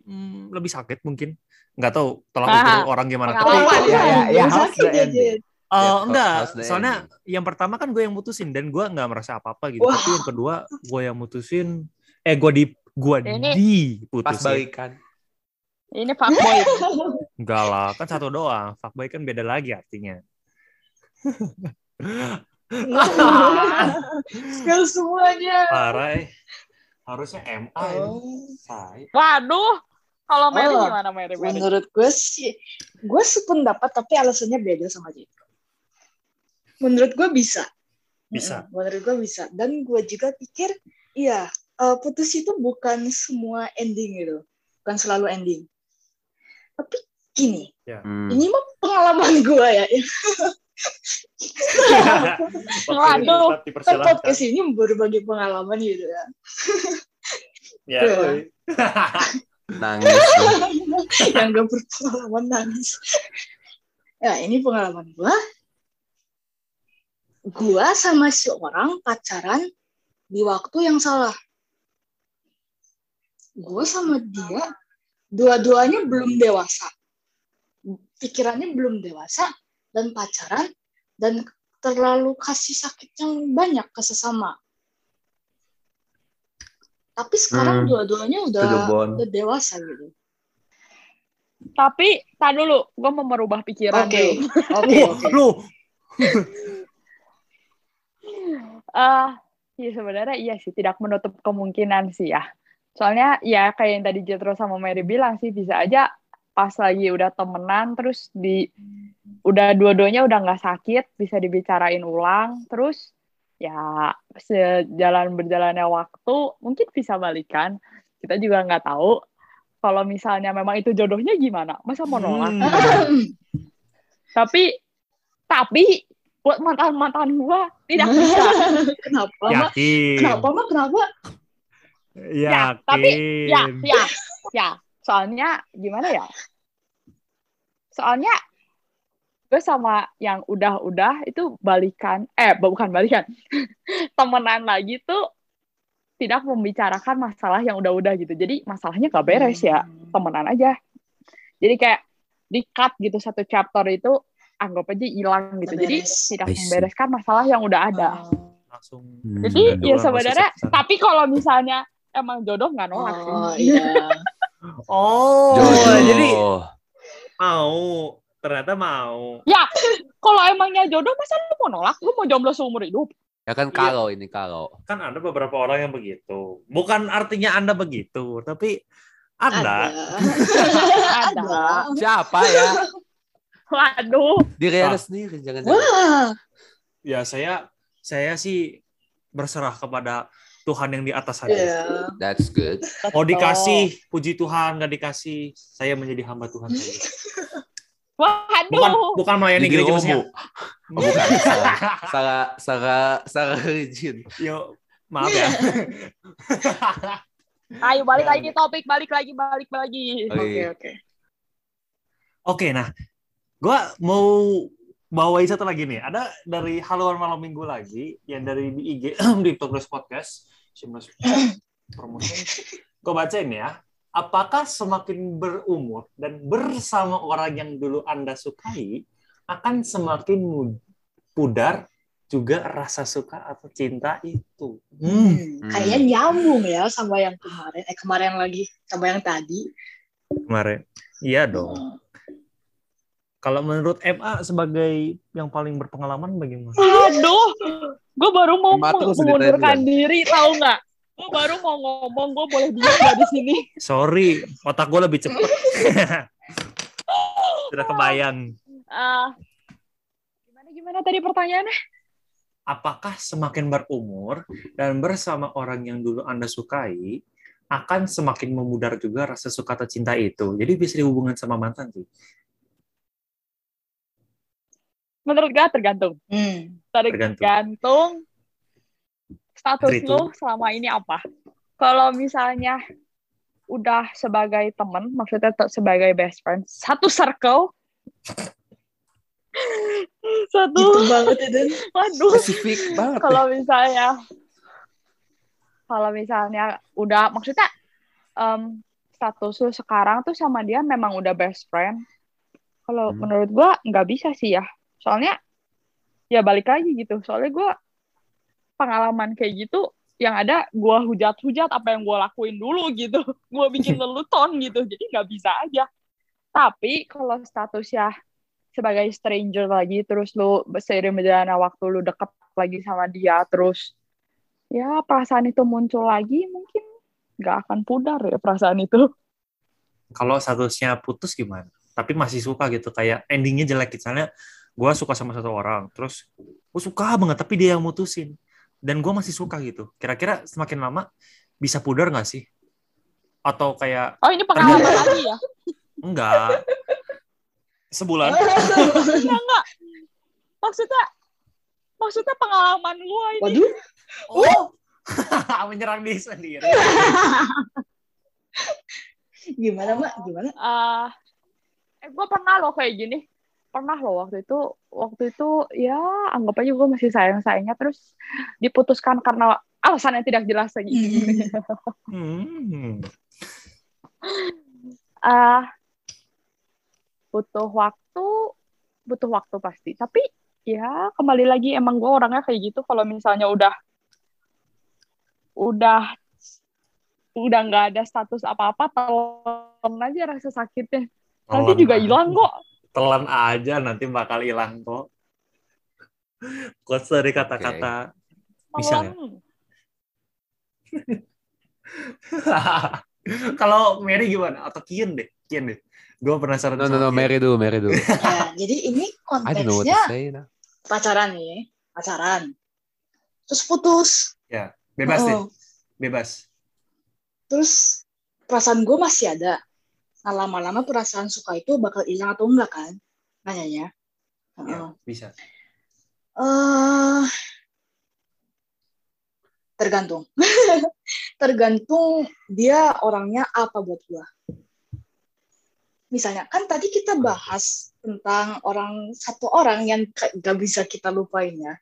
[SPEAKER 1] mm, lebih sakit mungkin nggak tahu tolong
[SPEAKER 4] Ah,
[SPEAKER 1] ukur orang gimana tapi
[SPEAKER 3] ya, ya, ya,
[SPEAKER 2] ya,
[SPEAKER 3] ending?
[SPEAKER 2] Jet.
[SPEAKER 1] Eh,
[SPEAKER 3] Ya,
[SPEAKER 1] enggak,
[SPEAKER 3] how's the
[SPEAKER 1] soalnya yang pertama kan gue yang mutusin dan gue nggak merasa apa-apa gitu.
[SPEAKER 2] Wah.
[SPEAKER 1] Tapi yang kedua gue yang mutusin, eh gue di gue
[SPEAKER 4] Ini-
[SPEAKER 3] pas
[SPEAKER 1] diputusin.
[SPEAKER 3] balikan.
[SPEAKER 4] Ini fuckboy.
[SPEAKER 1] Enggak lah, kan satu doang. Fuckboy kan beda lagi artinya.
[SPEAKER 2] Spill semuanya.
[SPEAKER 1] Parah. eh. Harusnya MA ini.
[SPEAKER 2] Oh.
[SPEAKER 1] Say.
[SPEAKER 4] Waduh. Kalau Mary
[SPEAKER 2] Oh,
[SPEAKER 4] gimana Mary? Mary?
[SPEAKER 2] Menurut gue sih, gue sependapat tapi alasannya beda sama dia. Menurut gue bisa.
[SPEAKER 1] Bisa.
[SPEAKER 2] Menurut gue bisa. Dan gue juga pikir, iya, eh, putus itu bukan semua ending gitu. Bukan selalu ending. Tapi gini,
[SPEAKER 3] Hmm.
[SPEAKER 2] ini mah pengalaman gue ya.
[SPEAKER 4] Waduh.
[SPEAKER 2] Kan podcast ini berbagi pengalaman gitu ya.
[SPEAKER 1] Ya, woy.
[SPEAKER 3] Nangis.
[SPEAKER 2] yang gak berpengalaman nangis. Ya, ini pengalaman gua. Gua sama si orang pacaran di waktu yang salah. Gua sama dia dua-duanya belum dewasa. Pikirannya belum dewasa dan pacaran dan terlalu kasih sakit yang banyak ke sesama. Tapi sekarang
[SPEAKER 3] Hmm.
[SPEAKER 2] dua-duanya udah, udah dewasa gitu.
[SPEAKER 4] Tapi, tak dulu. Gue mau merubah pikiran
[SPEAKER 2] Oke,
[SPEAKER 4] dulu.
[SPEAKER 2] oke,
[SPEAKER 1] lu.
[SPEAKER 4] Eh, ya sebenarnya iya sih, tidak menutup kemungkinan sih ya. Soalnya ya kayak yang tadi Jetro sama Mary bilang sih, bisa aja pas lagi udah temenan, terus di udah dua-duanya udah nggak sakit, bisa dibicarain ulang, terus ya sejalan berjalannya waktu mungkin bisa balikan. Kita juga nggak tahu kalau misalnya memang itu jodohnya gimana, masa mau nolak?
[SPEAKER 1] Hmm.
[SPEAKER 4] Tapi tapi buat mantan mantan gua tidak bisa.
[SPEAKER 2] Kenapa, Mak?
[SPEAKER 1] Yakin.
[SPEAKER 2] Kenapa, Mak? Kenapa?
[SPEAKER 1] Yakin.
[SPEAKER 4] Ya, tapi ya ya ya soalnya gimana ya? Soalnya gue sama yang udah-udah itu balikan eh bukan balikan. Temenan lagi tuh tidak membicarakan masalah yang udah-udah gitu. Jadi masalahnya gak beres ya. Temenan aja. Jadi kayak di cut gitu satu chapter itu anggap aja hilang gitu. Jadi
[SPEAKER 2] Beres.
[SPEAKER 4] tidak membereskan masalah yang udah ada.
[SPEAKER 1] Langsung.
[SPEAKER 3] Hmm.
[SPEAKER 4] jadi ya sebenarnya tapi kalau misalnya emang jodoh nggak nolak sih.
[SPEAKER 2] Oh, iya.
[SPEAKER 1] Oh,
[SPEAKER 3] Jodoh.
[SPEAKER 1] jadi mau. Ternyata mau.
[SPEAKER 4] Ya, kalau emangnya jodoh masa lu mau nolak? Lu mau jomblo seumur hidup?
[SPEAKER 3] Ya kan
[SPEAKER 1] Iya.
[SPEAKER 3] kalau ini kalau.
[SPEAKER 1] Kan ada beberapa orang yang begitu. Bukan artinya Anda begitu, tapi Anda
[SPEAKER 4] Ada.
[SPEAKER 3] Siapa ya?
[SPEAKER 4] Waduh.
[SPEAKER 3] Diri
[SPEAKER 1] Ah.
[SPEAKER 3] Anda sendiri jangan.
[SPEAKER 2] Wah,
[SPEAKER 1] ya saya saya sih berserah kepada Tuhan yang di atas saja.
[SPEAKER 2] iya.
[SPEAKER 3] That's good.
[SPEAKER 1] Mau dikasih, puji Tuhan, nggak dikasih, saya menjadi hamba Tuhan saja.
[SPEAKER 4] Waduh.
[SPEAKER 1] Bukan bukan melayani
[SPEAKER 3] Jadi
[SPEAKER 1] gereja maksudnya.
[SPEAKER 3] Oh, bukan. salah, salah, salah, salah religion.
[SPEAKER 1] Yo, maaf ya.
[SPEAKER 4] Ayo balik lagi topik, balik lagi, balik lagi.
[SPEAKER 2] Oke,
[SPEAKER 3] iya.
[SPEAKER 2] oke.
[SPEAKER 1] Oke, nah, gua mau bawain satu lagi nih. Ada dari haluan malam minggu lagi yang dari di IG di Progress Podcast. Shameless promotion. Gue bacain ya. Apakah semakin berumur dan bersama orang yang dulu Anda sukai akan semakin pudar juga rasa suka atau cinta itu. Hmm.
[SPEAKER 2] Hmm, Kayaknya nyambung ya sama yang kemarin. Eh kemarin lagi sama yang tadi.
[SPEAKER 1] Kemarin. Iya dong. Kalau menurut MA sebagai yang paling berpengalaman bagaimana?
[SPEAKER 4] Aduh, gue baru mau mengundurkan diri, tahu nggak? Gue baru mau ngomong, gue boleh diam nggak di sini?
[SPEAKER 1] Sorry, otak gue lebih cepet. Sudah kebayang.
[SPEAKER 4] Ah, gimana gimana tadi pertanyaannya?
[SPEAKER 1] Apakah semakin berumur dan bersama orang yang dulu Anda sukai, akan semakin memudar juga rasa suka atau cinta itu? Jadi bisa dihubungkan sama mantan sih.
[SPEAKER 4] Menurut gue tergantung.
[SPEAKER 2] Hmm.
[SPEAKER 1] Tergantung.
[SPEAKER 4] Tergantung status
[SPEAKER 1] Dari itu.
[SPEAKER 4] lo selama ini apa. Kalau misalnya udah sebagai teman, maksudnya sebagai best friend, satu circle, satu,
[SPEAKER 2] Gitu banget itu.
[SPEAKER 4] waduh,
[SPEAKER 3] Spesifik banget.
[SPEAKER 4] kalau misalnya kalau misalnya udah maksudnya em, status lu sekarang tuh sama dia memang udah best friend kalau
[SPEAKER 3] Hmm.
[SPEAKER 4] menurut gua nggak bisa sih ya soalnya ya balik lagi gitu soalnya gua pengalaman kayak gitu yang ada gua hujat-hujat apa yang gua lakuin dulu gitu gua bikin leluton gitu jadi nggak bisa aja tapi kalau statusnya sebagai stranger lagi terus lu seiring berjalannya waktu lu deket lagi sama dia terus ya perasaan itu muncul lagi mungkin nggak akan pudar ya perasaan itu
[SPEAKER 1] Kalau statusnya putus gimana? Tapi masih suka gitu, kayak endingnya jelek. Misalnya, gue suka sama satu orang, terus gue suka banget, tapi dia yang mutusin. Dan gue masih suka gitu. Kira-kira semakin lama bisa pudar nggak sih? Atau kayak,
[SPEAKER 4] oh ini pengalaman lagi ya
[SPEAKER 1] enggak. Sebulan?
[SPEAKER 4] Enggak, enggak. Maksudnya, maksudnya pengalaman gua ini.
[SPEAKER 2] Waduh.
[SPEAKER 1] Oh! Menyerang diri sendiri.
[SPEAKER 2] Gimana, Mak? Gimana?
[SPEAKER 4] eh eh, gua pernah loh kayak gini. Pernah loh waktu itu. Waktu itu ya anggap aja gua masih sayang-sayangnya. Terus diputuskan karena alasan yang tidak jelas lagi.
[SPEAKER 1] Hmm.
[SPEAKER 4] eh butuh waktu, butuh waktu pasti. Tapi ya kembali lagi emang gue orangnya kayak gitu. Kalau misalnya udah udah udah nggak ada status apa-apa, telan aja rasa sakitnya. Nanti
[SPEAKER 1] Telan
[SPEAKER 4] juga hilang kok.
[SPEAKER 1] Telan aja, nanti bakal hilang kok. Quotes dari kata-kata. Bisa ya?
[SPEAKER 4] Telan.
[SPEAKER 1] Kalau Mary gimana? Atau Kian deh? Kian deh. Gue penasaran.
[SPEAKER 3] No, no, no,
[SPEAKER 1] Kian.
[SPEAKER 3] Mary dulu, Mary dulu.
[SPEAKER 2] Ya, jadi ini konteksnya
[SPEAKER 3] say
[SPEAKER 2] pacaran nih. Pacaran. Terus putus.
[SPEAKER 1] Bebas deh,
[SPEAKER 2] Oh.
[SPEAKER 1] bebas.
[SPEAKER 2] Terus perasaan gue masih ada. Nah, lama-lama perasaan suka itu bakal hilang atau enggak kan? Nanyanya.
[SPEAKER 1] Ya,
[SPEAKER 2] Heeh.
[SPEAKER 1] bisa.
[SPEAKER 2] Eh, tergantung. tergantung dia orangnya apa buat gua. Misalnya, kan tadi kita bahas tentang orang satu orang yang gak bisa kita lupain ya.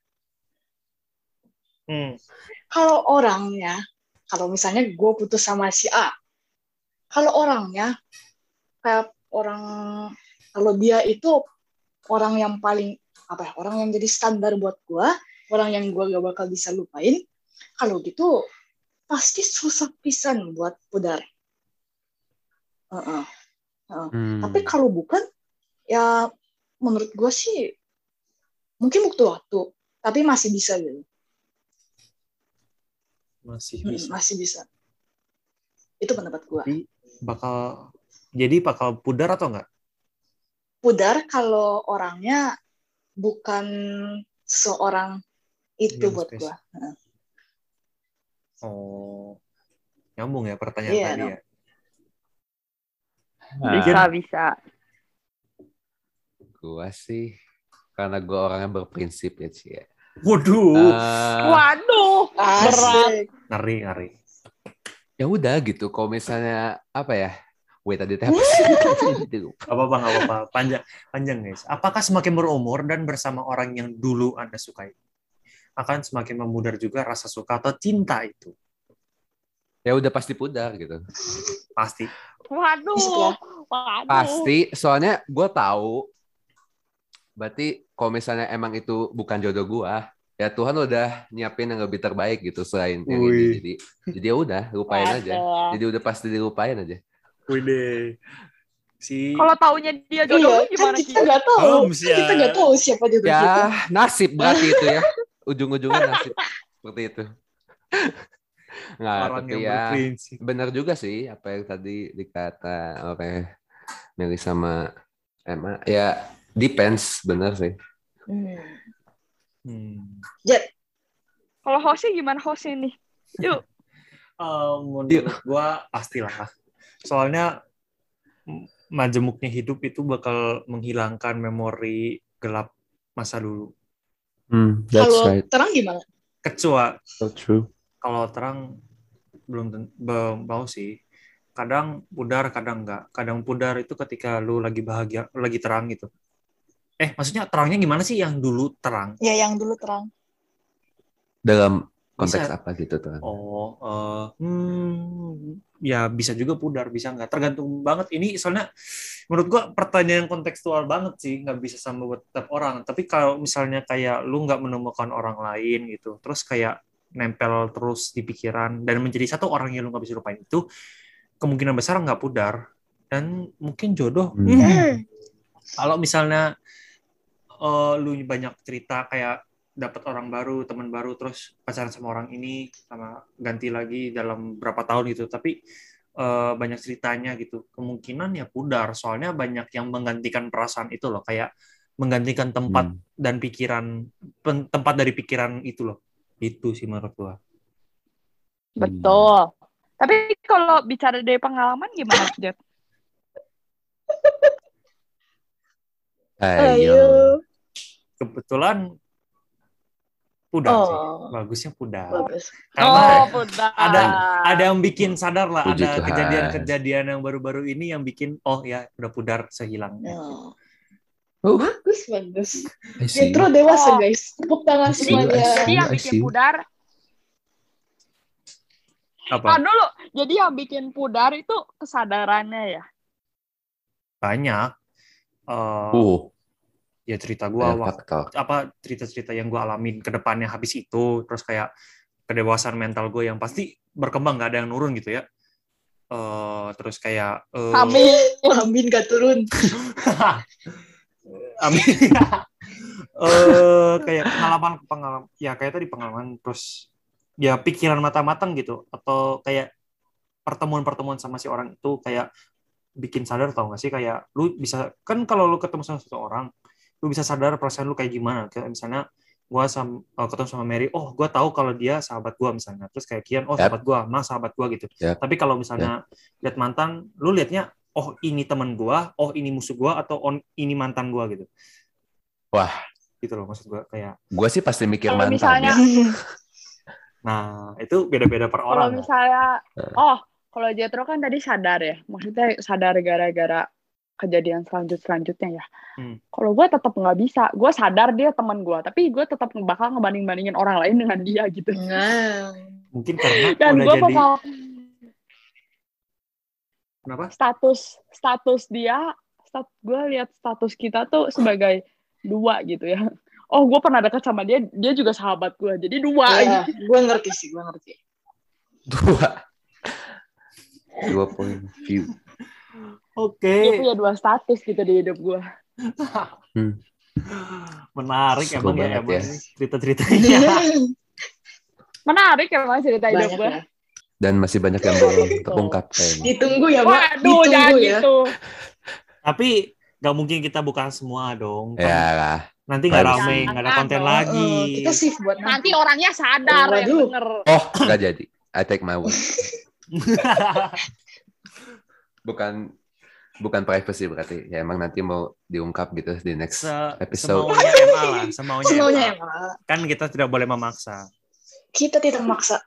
[SPEAKER 1] Hmm.
[SPEAKER 2] Kalau orangnya, kalau misalnya gue putus sama si A, kalau orangnya kayak orang, kalau dia itu orang yang paling apa ya, orang yang jadi standar buat gue, orang yang gue gak bakal bisa lupain, kalau gitu pasti susah pisan buat pudar. Heeh.
[SPEAKER 3] Hmm.
[SPEAKER 2] Tapi kalau bukan, ya menurut gue sih mungkin butuh waktu, tapi masih bisa gitu.
[SPEAKER 1] Masih
[SPEAKER 2] Hmm,
[SPEAKER 1] bisa.
[SPEAKER 2] masih bisa. Itu pendapat gue.
[SPEAKER 1] Bakal jadi bakal pudar atau enggak?
[SPEAKER 2] Pudar kalau orangnya bukan seorang itu
[SPEAKER 1] Yang
[SPEAKER 2] buat gue.
[SPEAKER 1] Oh. Nyambung ya pertanyaan
[SPEAKER 2] Iya,
[SPEAKER 1] tadi
[SPEAKER 2] no.
[SPEAKER 1] ya.
[SPEAKER 4] Bisa, bisa.
[SPEAKER 3] Gua sih karena gua orangnya berprinsip ya, Ci. ya.
[SPEAKER 1] Waduh.
[SPEAKER 3] Eh,
[SPEAKER 4] Waduh, berat.
[SPEAKER 1] Ngeri, ngeri.
[SPEAKER 3] ya udah gitu. Kalau misalnya apa ya? Wait tadi teh apa sih? Gitu.
[SPEAKER 1] Apa-apa. Panjang, panjang guys. Apakah semakin berumur dan bersama orang yang dulu Anda sukai, akan semakin memudar juga rasa suka atau cinta itu?
[SPEAKER 3] ya udah pasti pudar gitu.
[SPEAKER 1] Pasti.
[SPEAKER 4] Waduh.
[SPEAKER 3] Pasti, soalnya gue tahu. Berarti kalau misalnya emang itu bukan jodoh gua, ya Tuhan udah nyiapin yang lebih terbaik gitu selain yang
[SPEAKER 1] Wih.
[SPEAKER 3] ini. Jadi jadi ya udah lupain aja. Jadi udah pasti dilupain aja.
[SPEAKER 1] Wih deh. Si
[SPEAKER 4] Kalau taunya dia jodoh
[SPEAKER 2] Iya,
[SPEAKER 4] lu
[SPEAKER 2] kan
[SPEAKER 4] gimana
[SPEAKER 2] kita
[SPEAKER 4] sih?
[SPEAKER 2] nggak tahu.
[SPEAKER 1] Homs, ya.
[SPEAKER 2] Kita nggak tahu siapa jodoh kita.
[SPEAKER 3] Ya nasib berarti itu ya. Ujung-ujungnya nasib seperti itu. Nggak,
[SPEAKER 1] orang
[SPEAKER 3] tapi
[SPEAKER 1] yang
[SPEAKER 3] ya
[SPEAKER 1] berprinsip.
[SPEAKER 3] benar juga sih apa yang tadi dikata oleh Meli sama Emma. Ya depends bener sih.
[SPEAKER 2] Hmm.
[SPEAKER 1] Hmm.
[SPEAKER 4] Kalau hostnya gimana hostnya nih? Yuk.
[SPEAKER 1] Eh, menurut gua pastilah. Soalnya majemuknya hidup itu bakal menghilangkan memori gelap masa dulu.
[SPEAKER 3] Hmm,
[SPEAKER 2] Kalau terang gimana?
[SPEAKER 1] Kecuali
[SPEAKER 3] So true.
[SPEAKER 1] kalau terang belum belum tahu sih. Kadang pudar, kadang enggak. Kadang pudar itu ketika lu lagi bahagia, lu lagi terang gitu. Eh, maksudnya terangnya gimana sih yang dulu terang?
[SPEAKER 2] Ya yang dulu terang.
[SPEAKER 3] Dalam konteks
[SPEAKER 1] Bisa.
[SPEAKER 3] apa gitu tuh?
[SPEAKER 1] Oh, eh, hmm, ya bisa juga pudar, bisa nggak. Tergantung banget. Ini soalnya menurut gua pertanyaan kontekstual banget sih, nggak bisa sama buat tiap orang. Tapi kalau misalnya kayak lu nggak menemukan orang lain gitu, terus kayak nempel terus di pikiran dan menjadi satu orang yang lu nggak bisa lupain itu, kemungkinan besar nggak pudar dan mungkin jodoh.
[SPEAKER 3] Hmm.
[SPEAKER 1] Hmm. Kalau misalnya eh, lu banyak cerita kayak dapat orang baru, teman baru, terus pacaran sama orang ini, sama ganti lagi dalam berapa tahun gitu, tapi eh, banyak ceritanya gitu, kemungkinan ya pudar, soalnya banyak yang menggantikan perasaan itu loh, kayak menggantikan tempat
[SPEAKER 3] Hmm.
[SPEAKER 1] dan pikiran, pen- tempat dari pikiran itu loh, itu sih menurut gua.
[SPEAKER 4] Betul. Tapi kalau bicara dari pengalaman gimana, Jet?
[SPEAKER 3] Ayo.
[SPEAKER 1] Kebetulan pudar sih,
[SPEAKER 2] Oh,
[SPEAKER 1] bagusnya pudar.
[SPEAKER 2] bagus.
[SPEAKER 1] Karena
[SPEAKER 4] oh, benar.
[SPEAKER 1] ada ada yang bikin sadar lah
[SPEAKER 3] Puji
[SPEAKER 1] ada kejadian-kejadian yang baru-baru ini yang bikin oh ya udah pudar sehilangnya
[SPEAKER 2] Oh.
[SPEAKER 3] Oh.
[SPEAKER 2] Bagus, bagus. Intro dewasa
[SPEAKER 4] Oh.
[SPEAKER 2] guys. Tepuk tangan semuanya.
[SPEAKER 4] Jadi yang bikin pudar,
[SPEAKER 1] apa
[SPEAKER 4] ah dulu. Jadi yang bikin pudar itu kesadarannya ya.
[SPEAKER 1] banyak Eh,
[SPEAKER 3] Uh,
[SPEAKER 1] ya cerita gua
[SPEAKER 3] banyak
[SPEAKER 1] waktu apa cerita-cerita yang gua alamin ke depannya habis itu terus kayak kedewasaan mental gue yang pasti berkembang nggak ada yang nurun gitu ya Eh, terus kayak eh,
[SPEAKER 4] Amin.
[SPEAKER 2] Amin gak turun.
[SPEAKER 1] Amin. Eh kayak pengalaman pengalaman ya kayak tadi pengalaman terus ya pikiran mata-matang gitu atau kayak pertemuan-pertemuan sama si orang itu kayak bikin sadar tau gak sih kayak lu bisa kan kalau lu ketemu sama satu orang lu bisa sadar perasaan lu kayak gimana kayak misalnya gua sam, eh, ketemu sama Mary oh gua tahu kalau dia sahabat gua misalnya terus kayak Kian oh
[SPEAKER 3] Yap.
[SPEAKER 1] sahabat gua Mas sahabat gua gitu
[SPEAKER 3] Yap.
[SPEAKER 1] tapi kalau misalnya lihat mantan lu liatnya oh ini teman gua oh ini musuh gua atau on, ini mantan gua gitu
[SPEAKER 3] Wah.
[SPEAKER 1] gitu loh maksud gua kayak
[SPEAKER 3] Gue sih pasti mikir
[SPEAKER 4] Kalau
[SPEAKER 3] mantan.
[SPEAKER 4] misalnya-
[SPEAKER 3] ya.
[SPEAKER 1] nah itu beda-beda per
[SPEAKER 4] Kalau
[SPEAKER 1] orang
[SPEAKER 4] misalnya, oh, kalau Jetro kan tadi sadar ya, maksudnya sadar gara-gara kejadian selanjut selanjutnya ya.
[SPEAKER 1] Hmm.
[SPEAKER 4] Kalau gue tetap nggak bisa, gue sadar dia teman gue, tapi gue tetap bakal ngebanding bandingin orang lain dengan dia gitu.
[SPEAKER 2] Nah,
[SPEAKER 1] mungkin karena
[SPEAKER 4] Dan
[SPEAKER 1] udah
[SPEAKER 4] gue
[SPEAKER 1] jadi
[SPEAKER 4] bakal
[SPEAKER 1] kenapa
[SPEAKER 4] status status dia, stat, gue lihat status kita tuh sebagai dua gitu ya. Oh, gue pernah dekat sama dia, dia juga sahabat gue, jadi dua.
[SPEAKER 2] ya, gue ngerti sih, gue ngerti.
[SPEAKER 3] Dua. Dua point view.
[SPEAKER 1] Oke
[SPEAKER 4] Dia punya dua status gitu di hidup gue.
[SPEAKER 1] menarik
[SPEAKER 3] Seru
[SPEAKER 1] emang ya emang
[SPEAKER 3] ya.
[SPEAKER 1] ini cerita-ceritanya
[SPEAKER 4] Menarik emang cerita hidup
[SPEAKER 2] Banyak
[SPEAKER 4] gue.
[SPEAKER 2] ya.
[SPEAKER 3] Dan masih banyak yang belum terungkap.
[SPEAKER 2] Ditunggu ya, Mbak.
[SPEAKER 4] Waduh, jangan
[SPEAKER 2] Ditunggu ya.
[SPEAKER 4] gitu.
[SPEAKER 1] tapi nggak mungkin kita buka semua dong Kan
[SPEAKER 3] Ya lah.
[SPEAKER 1] nanti nggak
[SPEAKER 3] Bagus.
[SPEAKER 1] rame nggak ada konten
[SPEAKER 4] Jangan
[SPEAKER 1] lagi
[SPEAKER 2] kita shift buat
[SPEAKER 4] Nanti orangnya sadar yang
[SPEAKER 2] Waduh.
[SPEAKER 4] denger.
[SPEAKER 3] Oh, nggak jadi. I take my word. Bukan bukan privacy berarti. Ya emang nanti mau diungkap gitu di next
[SPEAKER 1] Se-
[SPEAKER 3] episode.
[SPEAKER 1] semaunya Emma lah semaunya,
[SPEAKER 2] Semaunya
[SPEAKER 1] Emma.
[SPEAKER 2] ya, Mbak.
[SPEAKER 1] kan kita tidak boleh memaksa
[SPEAKER 2] Kita tidak maksa.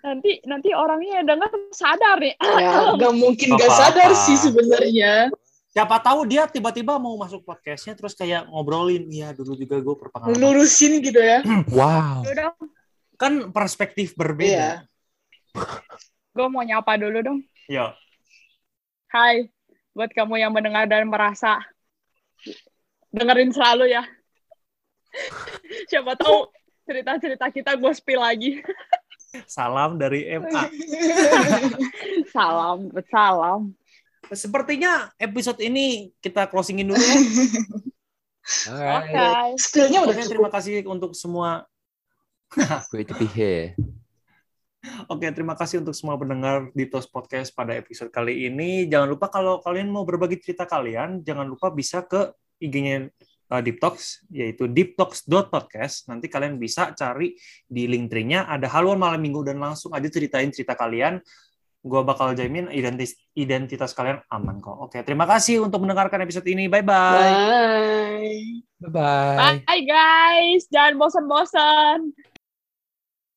[SPEAKER 4] Nanti nanti orangnya yang denger sadar nih.
[SPEAKER 2] Ya, gak mungkin
[SPEAKER 1] Nggak
[SPEAKER 2] gak sadar sih sebenarnya.
[SPEAKER 1] siapa tahu dia tiba-tiba mau masuk podcastnya terus kayak ngobrolin iya dulu juga gue berpengalaman
[SPEAKER 2] Lurusin gitu ya.
[SPEAKER 3] Wow.
[SPEAKER 1] Kan perspektif berbeda
[SPEAKER 4] gue mau nyapa dulu dong.
[SPEAKER 1] ya
[SPEAKER 4] Hai, buat kamu yang mendengar dan merasa dengerin selalu ya. Siapa tahu cerita-cerita kita gue spill lagi.
[SPEAKER 1] Salam dari MA.
[SPEAKER 4] salam, salam.
[SPEAKER 1] Sepertinya episode ini kita closingin dulu ya.
[SPEAKER 3] Alright.
[SPEAKER 4] Oke.
[SPEAKER 2] Skillnya udah
[SPEAKER 1] Oke,
[SPEAKER 2] cukup.
[SPEAKER 1] terima kasih untuk semua
[SPEAKER 3] Great to be here.
[SPEAKER 1] Oke, terima kasih untuk semua pendengar di Tos Podcast pada episode kali ini. Jangan lupa kalau kalian mau berbagi cerita kalian, jangan lupa bisa ke IG-nya uh, Deep Talks, yaitu deeptalks.podcast. Nanti kalian bisa cari di link tree-nya, ada haluan malam minggu, dan langsung aja ceritain cerita kalian. Gua bakal jamin identitas, identitas kalian aman kok. Oke, terima kasih untuk mendengarkan episode ini. Bye-bye.
[SPEAKER 2] Bye.
[SPEAKER 3] Bye-bye.
[SPEAKER 4] Bye guys, jangan bosan-bosan.